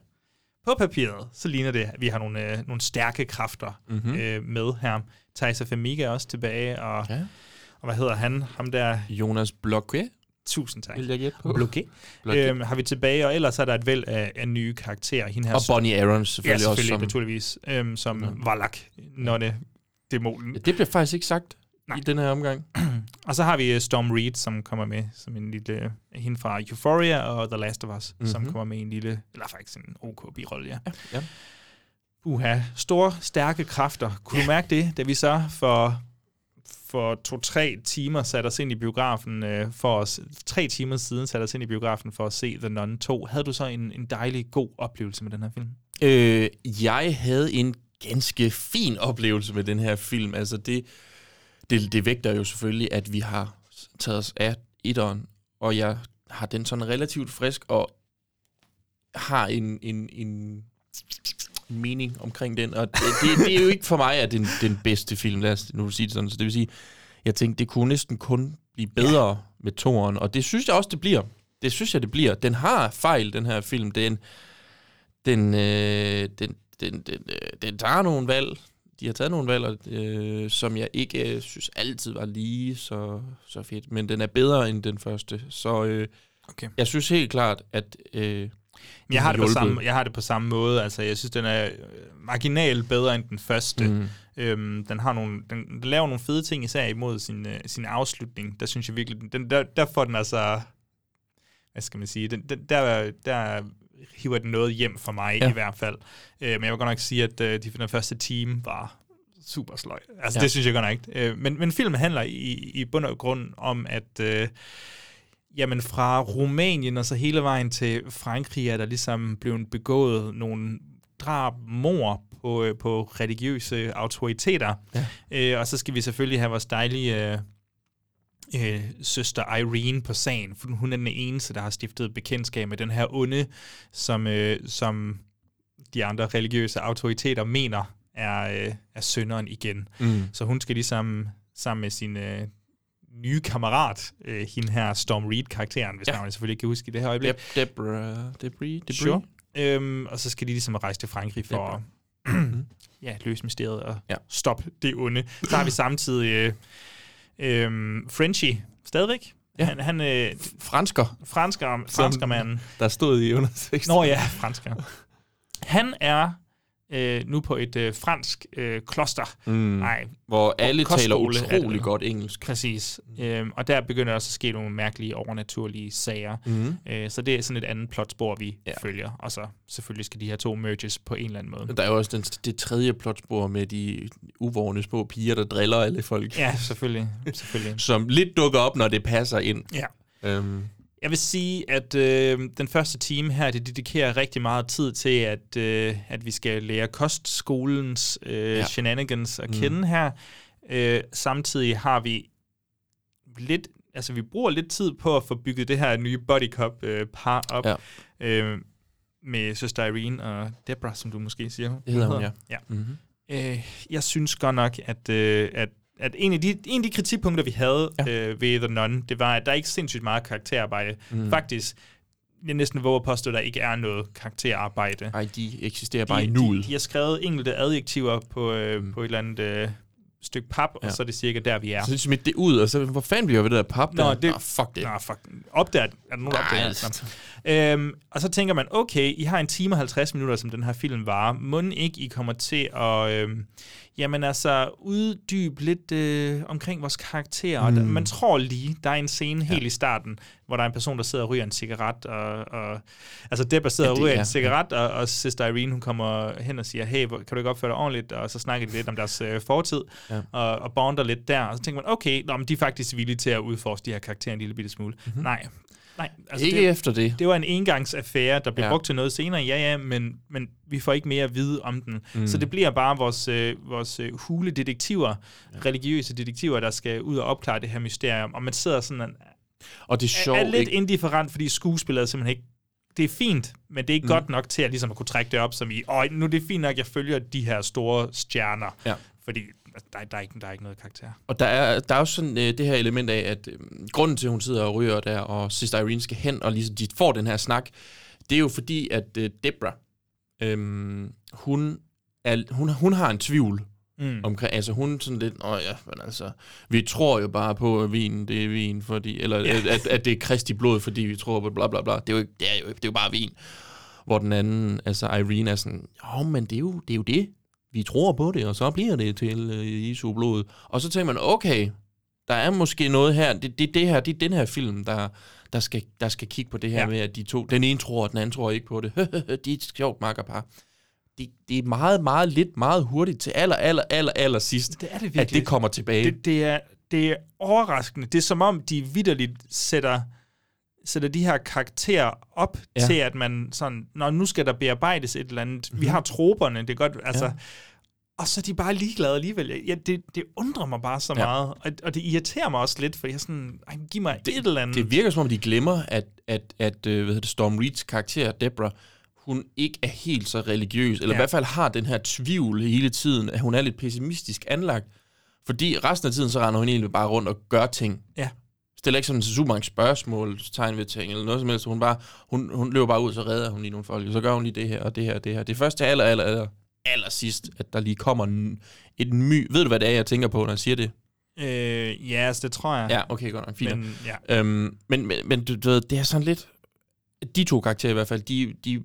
S1: på papiret, så ligner det, at vi har nogle, øh, nogle stærke kræfter
S2: Mhm.
S1: mm-hmm. øh, med her. Taisa Famiga er også tilbage, og,
S2: Ja.
S1: og hvad hedder han? Ham der...
S2: Jonas Blokke,
S1: Tusind tak.
S2: vil jeg gætte på.
S1: Bloké.
S2: Bloké.
S1: Øhm, har vi tilbage, og ellers er der et væld af, af nye karakterer. Hende her
S2: Og Bonnie Aarons selvfølgelig,
S1: ja, selvfølgelig
S2: også. Som,
S1: naturligvis, øhm, som ja. Valak, nonne dæmonen.
S2: Ja, det bliver faktisk ikke sagt Nej. i den her omgang.
S1: Og så har vi øh, Storm Reed, som kommer med som en lille... Hende fra Euphoria og The Last of Us, mm-hmm. som
S2: Mhm.
S1: kommer med en lille... Eller faktisk en OK birolle, ja.
S2: ja. ja.
S1: Uha, store, stærke kræfter. Kunne ja. du mærke det, da vi så for for to-tre timer satte os ind i biografen øh, for os, tre timer siden satte os ind i biografen for at se The Nun 2. Havde du så en, en dejlig, god oplevelse med den her film?
S2: Øh, jeg havde en ganske fin oplevelse med den her film. Altså det, det, det vægter jo selvfølgelig, at vi har taget os af etteren, og jeg har den sådan relativt frisk, og har en, en, en mening omkring den. Og det, det, det er jo ikke for mig, at den, den bedste film, lad os nu sige det sådan. Så det vil sige, jeg tænkte, det kunne næsten kun blive bedre ja. med toeren, og det synes jeg også, det bliver. Det synes jeg, det bliver. Den har fejl, den her film. Den, den, øh, den, den, den, øh, den tager nogle valg. De har taget nogle valg, øh, som jeg ikke øh, synes altid var lige så, så fedt. Men den er bedre end den første. Så øh,
S1: okay.
S2: jeg synes helt klart, at... Øh,
S1: jeg har, det på samme, jeg har det på samme måde. Altså, jeg synes, den er marginalt bedre end den første. Mm. Øhm, den, har nogle, den, den laver nogle fede ting, især imod sin, øh, sin afslutning. Der synes jeg virkelig, den, der, der får den altså... Hvad skal man sige? Den, den, der, der hiver den noget hjem for mig ja. i hvert fald. Øh, men jeg vil godt nok sige, at øh, de, den første team var super sløj. Altså, ja. det synes jeg godt nok ikke. Øh, men, men filmen handler i, i bund og grund om, at... Øh, Jamen fra Rumænien og så hele vejen til Frankrig er der ligesom blevet begået nogle drab, mor på, øh, på religiøse autoriteter. Ja. Øh, og så skal vi selvfølgelig have vores dejlige øh, øh, søster Irene på sagen, for hun er den eneste, der har stiftet bekendtskab med den her onde, som, øh, som de andre religiøse autoriteter mener er, øh, er synderen igen.
S2: Mm.
S1: Så hun skal ligesom sammen med sin... Øh, nye kammerat, øh, hende her Storm Reed-karakteren, hvis ja. man selvfølgelig ikke kan huske i det her øjeblik.
S2: Deb, Debra, Debris, Debris.
S1: Sure. Øhm, og så skal de ligesom rejse til Frankrig for at ja, løse mysteriet og ja. stoppe det onde. Så har vi samtidig øh, øh, Frenchie stadigvæk.
S2: Ja.
S1: Han, han øh,
S2: fransker.
S1: Fransker, franskermanden.
S2: Der stod i underteksten.
S1: Nå ja, fransker. Han er øh, nu på et øh, fransk øh, kloster.
S2: Mm. Nej, hvor alle taler utrolig
S1: det,
S2: godt engelsk.
S1: Præcis. Øhm, og der begynder også at ske nogle mærkelige overnaturlige sager. Mm. Øh, så det er sådan et andet plotspor, vi ja. følger. Og så selvfølgelig skal de her to merges på en eller anden måde.
S2: Der er jo også den, det tredje plotspor med de uvågne små piger, der driller alle folk.
S1: Ja, selvfølgelig. selvfølgelig.
S2: Som lidt dukker op, når det passer ind.
S1: Ja.
S2: Øhm.
S1: Jeg vil sige, at øh, den første time her, det dedikerer rigtig meget tid til, at, øh, at vi skal lære kostskolens øh, ja. shenanigans at kende mm. her. Øh, samtidig har vi lidt, altså vi bruger lidt tid på at få bygget det her nye body cop øh, par op. Ja. Øh, med søster Irene og Debra, som du måske siger.
S2: Det hedder hun, ja.
S1: ja. Mm-hmm. Øh, jeg synes godt nok, at, øh, at at en af de, en af de kritikpunkter, vi havde ja. øh, ved The Nun, det var, at der er ikke sindssygt meget karakterarbejde. Mm. Faktisk, jeg næsten våger at påstå, at der ikke er noget karakterarbejde.
S2: Nej, de eksisterer bare de, i nuet.
S1: De, de har skrevet enkelte adjektiver på, øh, mm. på et eller andet øh, stykke pap, ja. og så er det cirka der, vi er.
S2: Så smidt det ud, og så, hvor fanden bliver vi det der pap
S1: Nå,
S2: der?
S1: Det,
S2: Nå, fuck det.
S1: Nå, fuck. Opdager, er der nogen, der opdager det? Øhm, og så tænker man, okay, I har en time og 50 minutter, som den her film varer. Må ikke I kommer til at... Øhm, jamen altså, uddybe lidt øh, omkring vores karakterer. Mm. Man tror lige, der er en scene helt ja. i starten, hvor der er en person, der sidder og ryger en cigaret, og, og altså Debra sidder ja, det, og ryger ja. en cigaret, og, og Sister Irene, hun kommer hen og siger, hey, kan du ikke opføre dig ordentligt? Og så snakker de lidt om deres øh, fortid, ja. og, og bonder lidt der. Og så tænker man, okay, nå, men de er faktisk villige til at udforske de her karakterer en lille bitte smule. Mm-hmm. Nej, Nej,
S2: altså ikke det, efter det.
S1: Det var en engangsaffære, der blev ja. brugt til noget senere, ja ja, men, men vi får ikke mere at vide om den. Mm. Så det bliver bare vores, øh, vores øh, hule detektiver, ja. religiøse detektiver, der skal ud og opklare det her mysterium. Og man sidder sådan
S2: og det er, sjovt,
S1: er lidt ikke? indifferent, fordi skuespillere simpelthen ikke det er fint, men det er ikke mm. godt nok til at, ligesom at kunne trække det op som i, åh, nu er det fint nok, jeg følger de her store stjerner.
S2: Ja.
S1: Fordi der, der, er ikke, der er ikke noget karakter.
S2: Og der er, der er også sådan øh, det her element af, at øh, grunden til, at hun sidder og ryger der, og Sister Irene skal hen, og ligesom de får den her snak, det er jo fordi, at øh, Debra, øh, hun, er, hun, hun har en tvivl
S1: Mm.
S2: omkring, altså hun sådan lidt, åh ja, men altså, vi tror jo bare på, at vin, det er vin, fordi, eller
S1: Ja.
S2: at, at, det er kristi blod, fordi vi tror på bla bla bla. Det er jo, ikke- det er jo, det er jo bare vin. Hvor den anden, altså Irene er sådan, jo, men det er jo det, er jo det. Vi tror på det, og så bliver det til øh, Jesu blod. Og så tænker man, okay, der er måske noget her, det, det, det her, det er den her film, der, der, skal, der skal kigge på det her
S1: Ja.
S2: med, at de to, den ene tror, og den anden tror ikke på det. de er et sjovt makkerpar. Det, det er meget, meget lidt, meget hurtigt til aller, aller, aller, aller sidst,
S1: Det er det
S2: at det kommer tilbage.
S1: Det, det, er, det er overraskende. Det er som om, de vidderligt sætter, sætter de her karakterer op ja. Til, at man sådan, når nu skal der bearbejdes et eller andet. Mm-hmm. Vi har troperne, det er godt, altså... Ja. Og så er de bare ligeglade alligevel. Ja, det, det undrer mig bare så ja. Meget. Og, og det irriterer mig også lidt, for jeg sådan, ej, giv mig det, et eller andet.
S2: Det virker som om, de glemmer, at, at, at øh, hvad hedder det, Storm Reeds karakter, Debra, hun ikke er helt så religiøs, eller
S1: ja.
S2: i hvert fald har den her tvivl hele tiden, at hun er lidt pessimistisk anlagt. Fordi resten af tiden, så render hun egentlig bare rundt og gør ting.
S1: Ja.
S2: Stiller ikke sådan super mange spørgsmål, tegn ved ting, eller noget som helst. Hun, bare, hun, hun løber bare ud, så redder hun lige nogle folk, og så gør hun lige det her, og det her, og det her. Det er først til aller, aller, aller, aller sidst, at der lige kommer en, et my. Ved du, hvad det er, jeg tænker på, når jeg siger det?
S1: Øh, ja, altså, det tror jeg.
S2: Ja, okay, godt nok. Fint.
S1: Men, ja.
S2: Øhm, men, men, men du, du ved, det er sådan lidt... De to karakterer i hvert fald, de, de,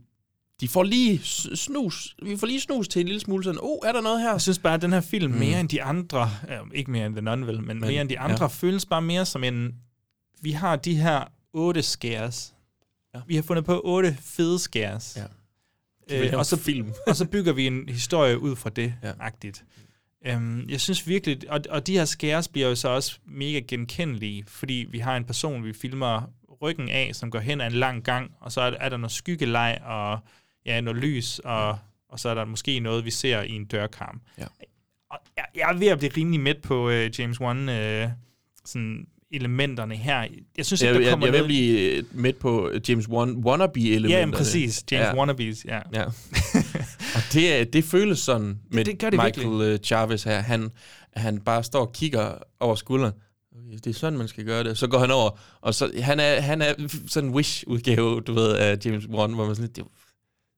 S2: de får lige snus. Vi får lige snus til en lille smule sådan, oh, er der noget her?
S1: Jeg synes bare, at den her film, mm. Mere end de andre, øh, ikke mere end The Nun, vel, men, men mere end de andre, ja. føles bare mere som en... Vi har de her otte scares. Ja. Vi har fundet på otte fede scares.
S2: Ja.
S1: Øh, og, så,
S2: film.
S1: og så bygger vi en historie ud fra det, ja. Agtigt. Um, jeg synes virkelig, og, og de her scares bliver jo så også mega genkendelige, fordi vi har en person, vi filmer ryggen af, som går hen ad en lang gang, og så er, er der noget skyggeleg, og ja, noget lys, og, og så er der måske noget, vi ser i en dørkarm.
S2: Ja.
S1: Og jeg, jeg er ved at blive rimelig midt på uh, James Wan uh, sådan elementerne her. Jeg synes ikke,
S2: Jeg,
S1: der
S2: jeg,
S1: kommer
S2: jeg vil
S1: noget...
S2: blive øh, midt på James Wan, wannabe-elementerne.
S1: Ja, jamen, præcis. James ja. Wannabes, ja.
S2: Ja. og det, det føles sådan med
S1: det gør det
S2: Michael øh, Chavez her. Han, han bare står og kigger over skulderen. Det er sådan, man skal gøre det. Så går han over, og så, han, er, han er sådan en Wish-udgave, du ved, af James Wan, hvor man sådan lidt, det er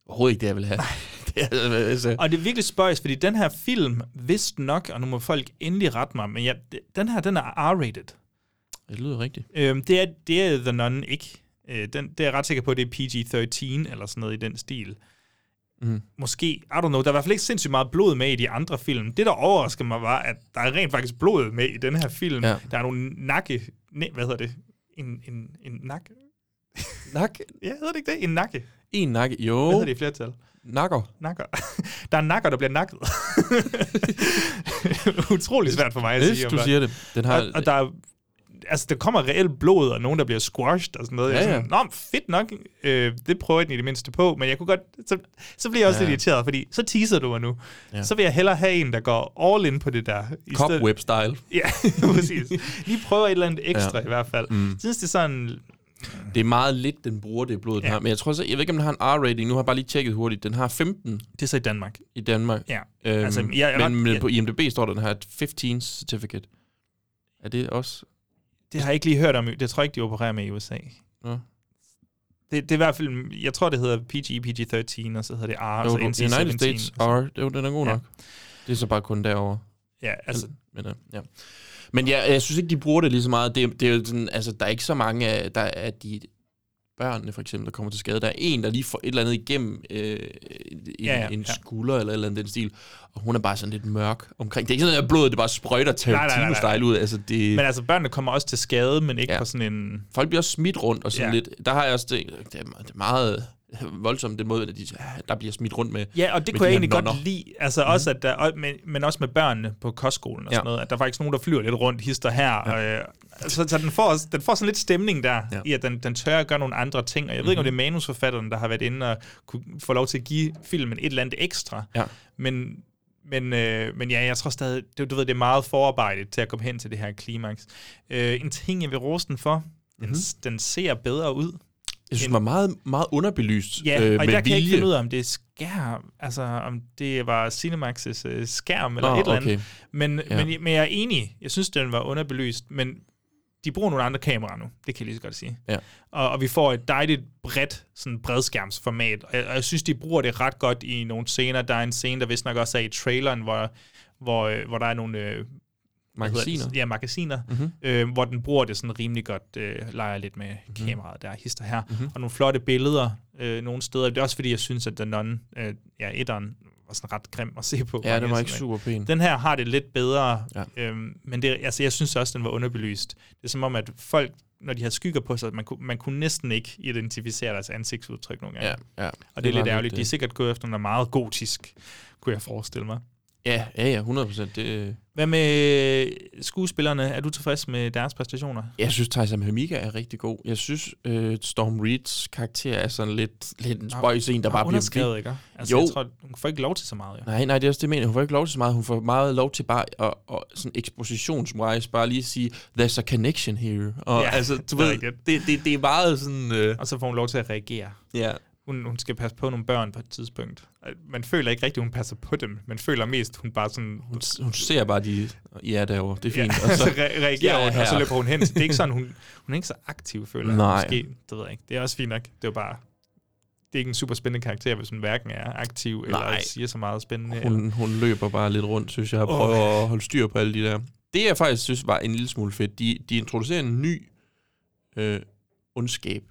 S2: overhovedet ikke det, jeg vil have. det er, altså,
S1: Og det er virkelig spøjs, fordi den her film, vist nok, og nu må folk endelig rette mig, men ja, den her, den er R-rated.
S2: Det lyder rigtigt.
S1: Øhm, det, er, det er The Nun ikke. Øh, den, det er jeg ret sikker på, det er PG-13 eller sådan noget i den stil.
S2: Mm.
S1: Måske, I don't know, der er i hvert fald ikke sindssygt meget blod med i de andre film. Det, der overrasker mig, var, at der er rent faktisk blod med i den her film.
S2: Ja.
S1: Der er nogle nakke... Ne, hvad hedder det? En, en, en nakke?
S2: Nak?
S1: Ja, hedder det ikke det? En nakke.
S2: En nakke,
S1: Hvad
S2: jo.
S1: hedder det i flertal?
S2: Nakker.
S1: Nakker. der er nakker, der bliver nakket. Utrolig svært for mig at
S2: Hvis
S1: sige. om
S2: du siger det. Den har,
S1: og, og der er, altså, der kommer reelt blod, og nogen, der bliver squashed og sådan noget. Jeg er
S2: Ja, ja.
S1: sådan, Nå, fedt nok. Øh, det prøver jeg i det mindste på, men jeg kunne godt... Så, så bliver jeg også
S2: Ja.
S1: lidt irriteret, fordi så teaser du mig nu.
S2: Ja.
S1: Så vil jeg hellere have en, der går all in på det der.
S2: Cobweb-style.
S1: Ja, præcis. Lige prøver et eller andet ekstra ja. I hvert fald.
S2: Mm.
S1: Jeg synes, det er sådan...
S2: Det er meget lidt, den bruger det blod, den
S1: Ja.
S2: har. Men jeg tror så, jeg ved ikke, om den har en R-rating. Nu har jeg bare lige tjekket hurtigt. Den har 15
S1: Det er så i Danmark.
S2: i Danmark.
S1: Ja.
S2: Øhm,
S1: Altså, jeg er
S2: men, men
S1: jeg-
S2: på IMDb står der, den har et 15 certificate. Er det også?
S1: Det har jeg ikke lige hørt om. Det tror jeg ikke, de opererer med i USA.
S2: Nå.
S1: Det, det er i hvert fald... Jeg tror, det hedder PG, PG-13, og så hedder det R,
S2: Jo,
S1: så
S2: du-
S1: NC-17.
S2: United States R, det, er jo, den er god
S1: Ja.
S2: nok. Det er så bare kun derovre.
S1: Ja, altså...
S2: Men, øh, ja. Men jeg, jeg synes ikke, de bruger det lige så meget. Det, det er jo sådan, altså, der er ikke så mange af, der, af de børnene, for eksempel, der kommer til skade. Der er en, der lige får et eller andet igennem øh, en,
S1: Ja,
S2: ja, en
S1: ja.
S2: skulder eller et eller andet den stil. Og hun er bare sådan lidt mørk omkring. Det er ikke sådan, at blodet det bare sprøjter. Tarantino-style ud. Altså, det,
S1: Men altså, børnene kommer også til skade, men ikke ja. På sådan en...
S2: folk bliver også smidt rundt og sådan
S1: Ja.
S2: lidt. Der har jeg også det, det er meget voldsomt, den måde, at de, der bliver smidt rundt med.
S1: Ja, og det kunne
S2: de
S1: jeg egentlig godt
S2: nonner.
S1: lide. Altså mm. også, at der, og- men, men også med børnene på kostskolen og
S2: Ja.
S1: sådan noget. At der er faktisk nogen, der flyver lidt rundt, hister her. Ja. Øh, så, så den, får, den får sådan lidt stemning der, ja. I at den, den tør at gøre nogle andre ting. Og jeg ved ikke, om det er manusforfatteren, der har været inde og kunne få lov til at give filmen et eller andet ekstra.
S2: Ja.
S1: Men, men, øh, men ja, jeg tror stadig, det, du ved, det er meget forarbejdet til at komme hen til det her klimaks. Øh, en ting, jeg vil rose den for, den,
S2: Mhm.
S1: den ser bedre ud.
S2: Jeg synes, den var meget, meget underbelyst
S1: Ja,
S2: øh,
S1: og
S2: med
S1: jeg kan ikke
S2: vilje.
S1: finde ud af, om det er skærm, altså om det var Cinemax's øh, skærm eller
S2: Nå,
S1: et eller andet.
S2: okay.
S1: Men,
S2: Ja.
S1: men, men jeg er enig. Jeg synes, den var underbelyst, men de bruger nogle andre kameraer nu. Det kan jeg lige så godt sige.
S2: Ja.
S1: Og, og vi får et dejligt bredt sådan bredskærmsformat. Og jeg, og jeg synes, de bruger det ret godt i nogle scener. Der er en scene, der vist nok også er i traileren, hvor, hvor, øh, hvor der er nogle... Øh, det?
S2: Magasiner?
S1: Ja, magasiner,
S2: Mhm.
S1: mm-hmm. øh, hvor den bruger det sådan rimelig godt, øh, leger lidt med
S2: Mhm.
S1: mm-hmm. kameraet der, hister her,
S2: Mhm.
S1: mm-hmm. og nogle flotte billeder øh, nogle steder. Det er også fordi, jeg synes, at den non, øh, ja, etteren var sådan ret grim at se på.
S2: Ja, den var ikke super pæn.
S1: Den her har det lidt bedre,
S2: Ja.
S1: øhm, men det, altså, jeg synes også, den var underbelyst. Det er som om, at folk, når de har skygger på sig, man kunne, man kunne næsten ikke identificere deres ansigtsudtryk nogle gange.
S2: Ja, ja.
S1: Og det,
S2: Det
S1: det er lidt ærgerligt. De er sikkert gået efter noget meget gotisk, kunne jeg forestille mig.
S2: Ja, ja, ja, 100 procent. Det,
S1: Hvad med skuespillerne? Er du tilfreds med deres præstationer?
S2: jeg synes, Tyson Hamika er rigtig god. Jeg synes, øh, Storm Reeds karakter er sådan lidt, lidt en spøjs en, der bare bliver...
S1: underskrevet, ikke? Altså,
S2: jo.
S1: jeg tror, hun får ikke lov til så meget, jo.
S2: Nej, nej, det er også det, jeg mener. Hun får ikke lov til så meget. Hun får meget lov til bare at, at sådan expositionswise bare lige sige, there's a connection here. Og
S1: Ja,
S2: altså, du
S1: det
S2: ved, det, det, det er meget sådan... Øh,
S1: Og så får hun lov til at reagere.
S2: ja.
S1: Hun, hun skal passe på nogle børn på et tidspunkt. Man føler ikke rigtigt, hun passer på dem. Man føler mest, hun bare sådan...
S2: Hun, hun ser bare de... Ja, derovre. Det er fint.
S1: Ja, og så re- reagerer
S2: Ja,
S1: hun, og så
S2: her.
S1: løber hun hen. Så det er ikke sådan, hun, hun er ikke så aktiv, føler
S2: Nej.
S1: jeg. Måske, det ved jeg ikke. Det er også fint nok. Det er bare... Det er ikke en super spændende karakter, hvis hun hverken er aktiv eller
S2: Nej.
S1: siger så meget spændende. eller-
S2: Hun, hun løber bare lidt rundt, synes jeg, og prøver at holde styr på alle de der. Det, jeg faktisk synes var en lille smule fedt, de, de introducerer en ny øh, ondskab,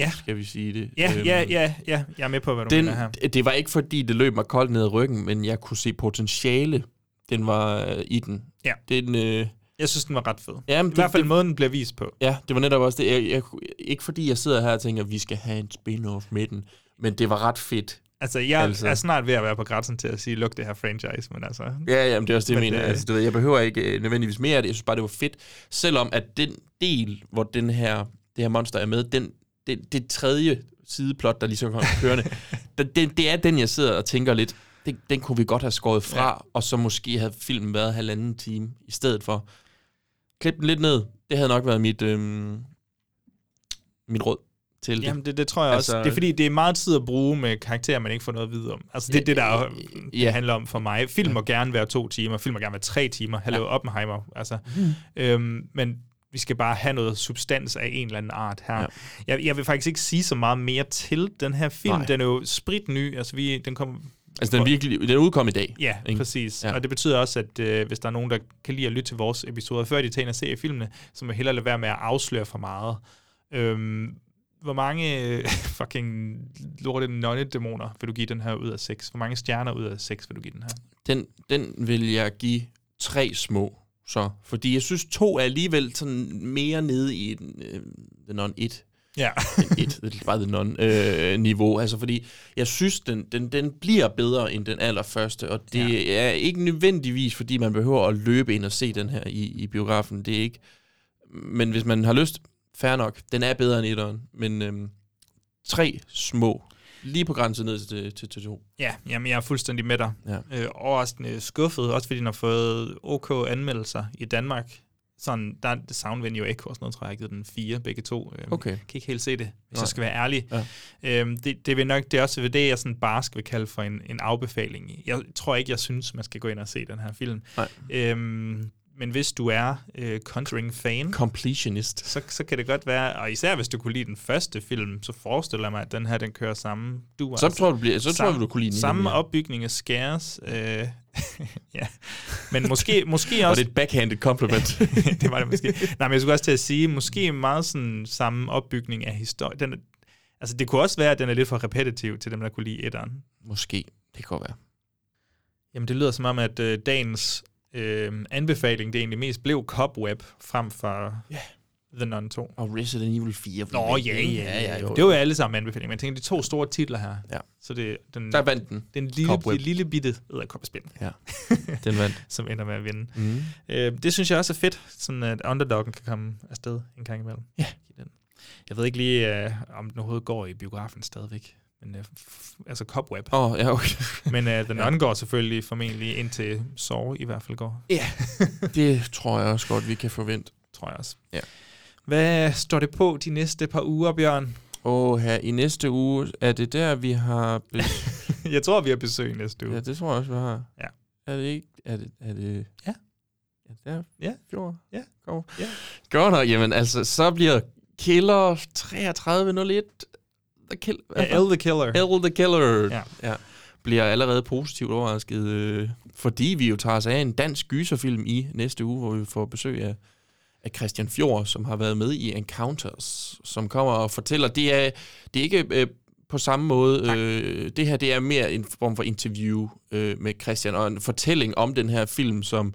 S1: Ja.
S2: skal vi sige det.
S1: Ja,
S2: Øhm,
S1: ja, ja, ja. Jeg er med på, hvad du
S2: den,
S1: mener her.
S2: Det var ikke, fordi det løb mig koldt ned ad ryggen, men jeg kunne se potentiale, den var øh, i den.
S1: Ja.
S2: Den, øh,
S1: Jeg synes, den var ret fed.
S2: ja,
S1: I hvert fald måden, den bliver vist på.
S2: Ja, det var netop også det. Jeg, jeg, ikke fordi jeg sidder her og tænker, at vi skal have en spin-off med den, men det var ret fedt.
S1: Altså, jeg
S2: Altså.
S1: er snart ved at være på grænsen til at sige, luk det her franchise, men altså...
S2: Ja, jamen, det er også det, jeg
S1: Men,
S2: mener.
S1: øh,
S2: Altså, du ved, jeg behøver ikke øh, nødvendigvis mere af det. Jeg synes bare, det var fedt. Selvom at den del, hvor den her, det her monster er med, den, det, det tredje sideplot, der ligesom kommer kørende, det, det, er den, jeg sidder og tænker lidt, det, den kunne vi godt have skåret fra, ja. og så måske havde filmen været halvanden time i stedet for. Klip den lidt ned. Det havde nok været mit, øhm, mit råd til det.
S1: Jamen, det, det tror jeg altså, også. Det er fordi, det er meget tid at bruge med karakterer, man ikke får noget at vide om. Altså, det er
S2: Ja,
S1: det, der er,
S2: ja.
S1: det handler om for mig. Film må gerne være to timer, film må gerne være tre timer. Hallo, ja. Oppenheimer. Altså,
S2: Mhm.
S1: øhm, men vi skal bare have noget substans af en eller anden art her.
S2: Ja.
S1: Jeg, jeg vil faktisk ikke sige så meget mere til den her film.
S2: Nej.
S1: Den er jo spritny. Altså, vi, den kom
S2: Altså, den, virkelig, den er udkommet i dag.
S1: Ja,
S2: ikke?
S1: præcis.
S2: Ja.
S1: Og det betyder også, at øh, hvis der er nogen, der kan lide at lytte til vores episoder, før de tager ind og ser filmene, så må hellere lade være med at afsløre for meget. Øhm, hvor mange øh, fucking lorte nonne-dæmoner vil du give den her ud af 6? Hvor mange stjerner ud af 6 vil du give den her?
S2: Den, den vil jeg give tre små. Så, fordi jeg synes, to er alligevel sådan mere nede i den, øh, The Non 1.
S1: Ja.
S2: et, det er bare The Non øh, niveau. Altså, fordi jeg synes, den, den, den bliver bedre end den allerførste, og det ja. er ikke nødvendigvis, fordi man behøver at løbe ind og se den her i, i biografen. Det er ikke... Men hvis man har lyst, fair nok. Den er bedre end etteren, men øhm, tre små. Lige på grænsen ned til, til, til to.
S1: Ja, jamen jeg er fuldstændig med dig.
S2: Ja.
S1: Øh, overraskende skuffet, også fordi den har fået OK anmeldelser i Danmark. Sådan, der er Soundvenue og Echo og sådan noget, tror jeg, jeg har givet den fire, begge to. Øhm,
S2: Okay.
S1: Kan ikke helt se det, hvis
S2: Nej.
S1: jeg skal være ærlig.
S2: Ja.
S1: Øhm, det, det, vil nok, det er også det, jeg sådan barsk vil kalde for en, en afbefaling. Jeg tror ikke, jeg synes, man skal gå ind og se den her film.
S2: Nej.
S1: Øhm, men hvis du er øh, Conjuring-fan,
S2: Completionist.
S1: så, så kan det godt være, og især hvis du kunne lide den første film, så forestiller jeg mig, at den her, den kører samme du
S2: Så tror du, bliver- så tror jeg, du kunne lide den
S1: Samme opbygning af scares. Øh, ja. Men måske, måske
S2: Og
S1: også...
S2: det er et backhanded compliment.
S1: det var det måske. Nej, men jeg skulle også til at sige, måske meget sådan samme opbygning af historie. Den, altså, det kunne også være, at den er lidt for repetitiv til dem, der kunne lide etteren.
S2: Måske. Det kan være.
S1: Jamen, det lyder som om, at øh, dagens øh, anbefaling, det egentlig mest blev Cobweb frem for
S2: yeah.
S1: The Nun 2.
S2: Og Resident Evil 4.
S1: Nå, ja, ja, ja. ja
S2: jo.
S1: Det var jo alle sammen anbefalinger, men jeg tænker, de to store titler her.
S2: Ja.
S1: Så det, den,
S2: Der vandt den.
S1: Den lille,
S2: Cobweb.
S1: det lille bitte æderkoppespind.
S2: Ja, den vandt.
S1: som ender med at vinde.
S2: Mhm.
S1: Øh, det synes jeg også er fedt, sådan at underdoggen kan komme afsted en gang imellem.
S2: Ja.
S1: Den. Jeg ved ikke lige, øh, om den overhovedet går i biografen stadigvæk. Men, øh, altså Cobweb.
S2: Åh, ja, okay.
S1: Men øh, den
S2: Ja.
S1: ja. går selvfølgelig formentlig indtil Saw i hvert fald går.
S2: Ja, det tror jeg også godt, vi kan forvente.
S1: Tror jeg også.
S2: Ja.
S1: Hvad står det på de næste par uger, Bjørn?
S2: Åh, her i næste uge, er det der, vi har...
S1: Jeg tror, vi har besøg næste uge.
S2: ja, det tror jeg også, vi har.
S1: Ja.
S2: Er det ikke... Er det... Er det
S1: Ja.
S2: Ja, der
S1: Ja.
S2: fjord.
S1: Ja.
S2: Godt.
S1: Ja.
S2: Godt nok, jamen altså, så bliver Killer 3301... The kill,
S1: Ja, El the Killer.
S2: El the Killer.
S1: Ja.
S2: ja. Bliver allerede positivt overrasket, øh, fordi vi jo tager os af en dansk gyserfilm i næste uge, hvor vi får besøg af, af Christian Fjord, som har været med i Encounters, som kommer og fortæller, det er, det er ikke øh, på samme måde, øh, det her det er mere en form for interview øh, med Christian, og en fortælling om den her film, som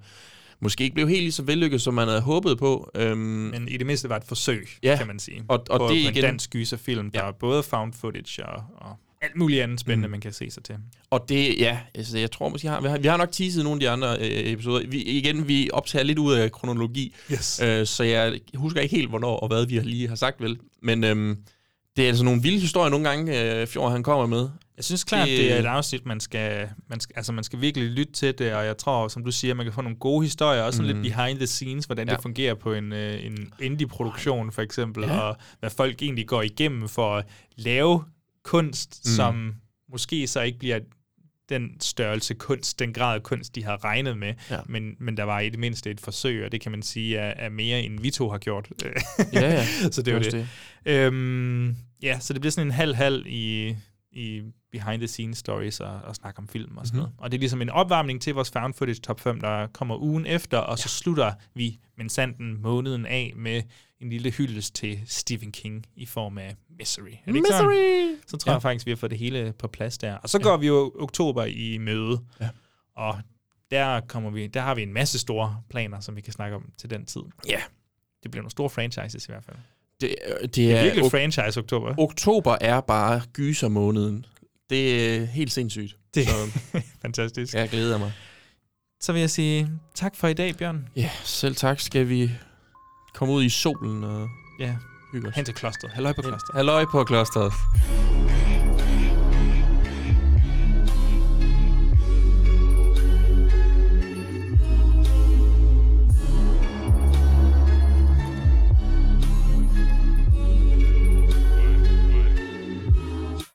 S2: måske ikke blev helt lige så vellykket, som man havde håbet på. Øhm,
S1: Men i det mindste var et forsøg,
S2: Ja.
S1: kan man sige.
S2: Og- og
S1: på,
S2: det
S1: på en
S2: igen-
S1: dansk gyserfilm, der
S2: Ja.
S1: er både found footage og, og alt muligt andet spændende, mm. man kan se sig til.
S2: Og det, ja, altså jeg tror måske, har, vi, har, vi har nok teaset nogle af de andre øh, episoder. Vi, igen, vi optager lidt ud af kronologi,
S1: Yes.
S2: øh, så jeg husker ikke helt, hvornår og hvad vi lige har sagt, vel. Men øhm, det er altså nogle vilde historier nogle gange, øh, Fjord han kommer med.
S1: Jeg synes klart,
S2: Det-
S1: det, er et afsnit, man skal, man skal, altså man skal virkelig lytte til det, og jeg tror, som du siger, man kan få nogle gode historier, også sådan
S2: Mm.
S1: lidt behind the scenes, hvordan
S2: Ja.
S1: det fungerer på en, øh, en indie-produktion for eksempel,
S2: Ja.
S1: og hvad folk egentlig går igennem for at lave kunst,
S2: Mm.
S1: som måske så ikke bliver den størrelse kunst, den grad af kunst, de har regnet med,
S2: Ja.
S1: men, men der var i det mindste et forsøg, og det kan man sige er, er mere, end vi to har gjort.
S2: Ja, ja.
S1: så det er jo
S2: Det
S1: det. Øhm, ja, så det bliver sådan en halv-halv i, i behind the scenes stories og, og snakke om film og sådan
S2: Mhm.
S1: noget. Og det er ligesom en opvarmning til vores found footage top 5, der kommer ugen efter, og så slutter vi men sanden måneden af med en lille hyldest til Stephen King i form af Misery. Er det ikke sådan?
S2: Misery!
S1: Så tror
S2: Ja.
S1: jeg faktisk, vi har fået det hele på plads der. Og så går vi jo oktober i møde,
S2: Ja.
S1: og der, kommer vi, der har vi en masse store planer, som vi kan snakke om til den tid.
S2: Ja.
S1: Det bliver nogle store franchises i hvert fald.
S2: Det, øh, det,
S1: Det er
S2: er
S1: virkelig franchise oktober.
S2: Oktober er bare gysermåneden. Det er helt sindssygt.
S1: Det
S2: Så
S1: fantastisk.
S2: jeg glæder mig.
S1: Så vil jeg sige tak for i dag, Bjørn.
S2: Ja, selv tak. Skal vi komme ud i solen og
S1: Ja,
S2: hygge os?
S1: hen til klosteret. Halløj på klosteret.
S2: Halløj på klosteret.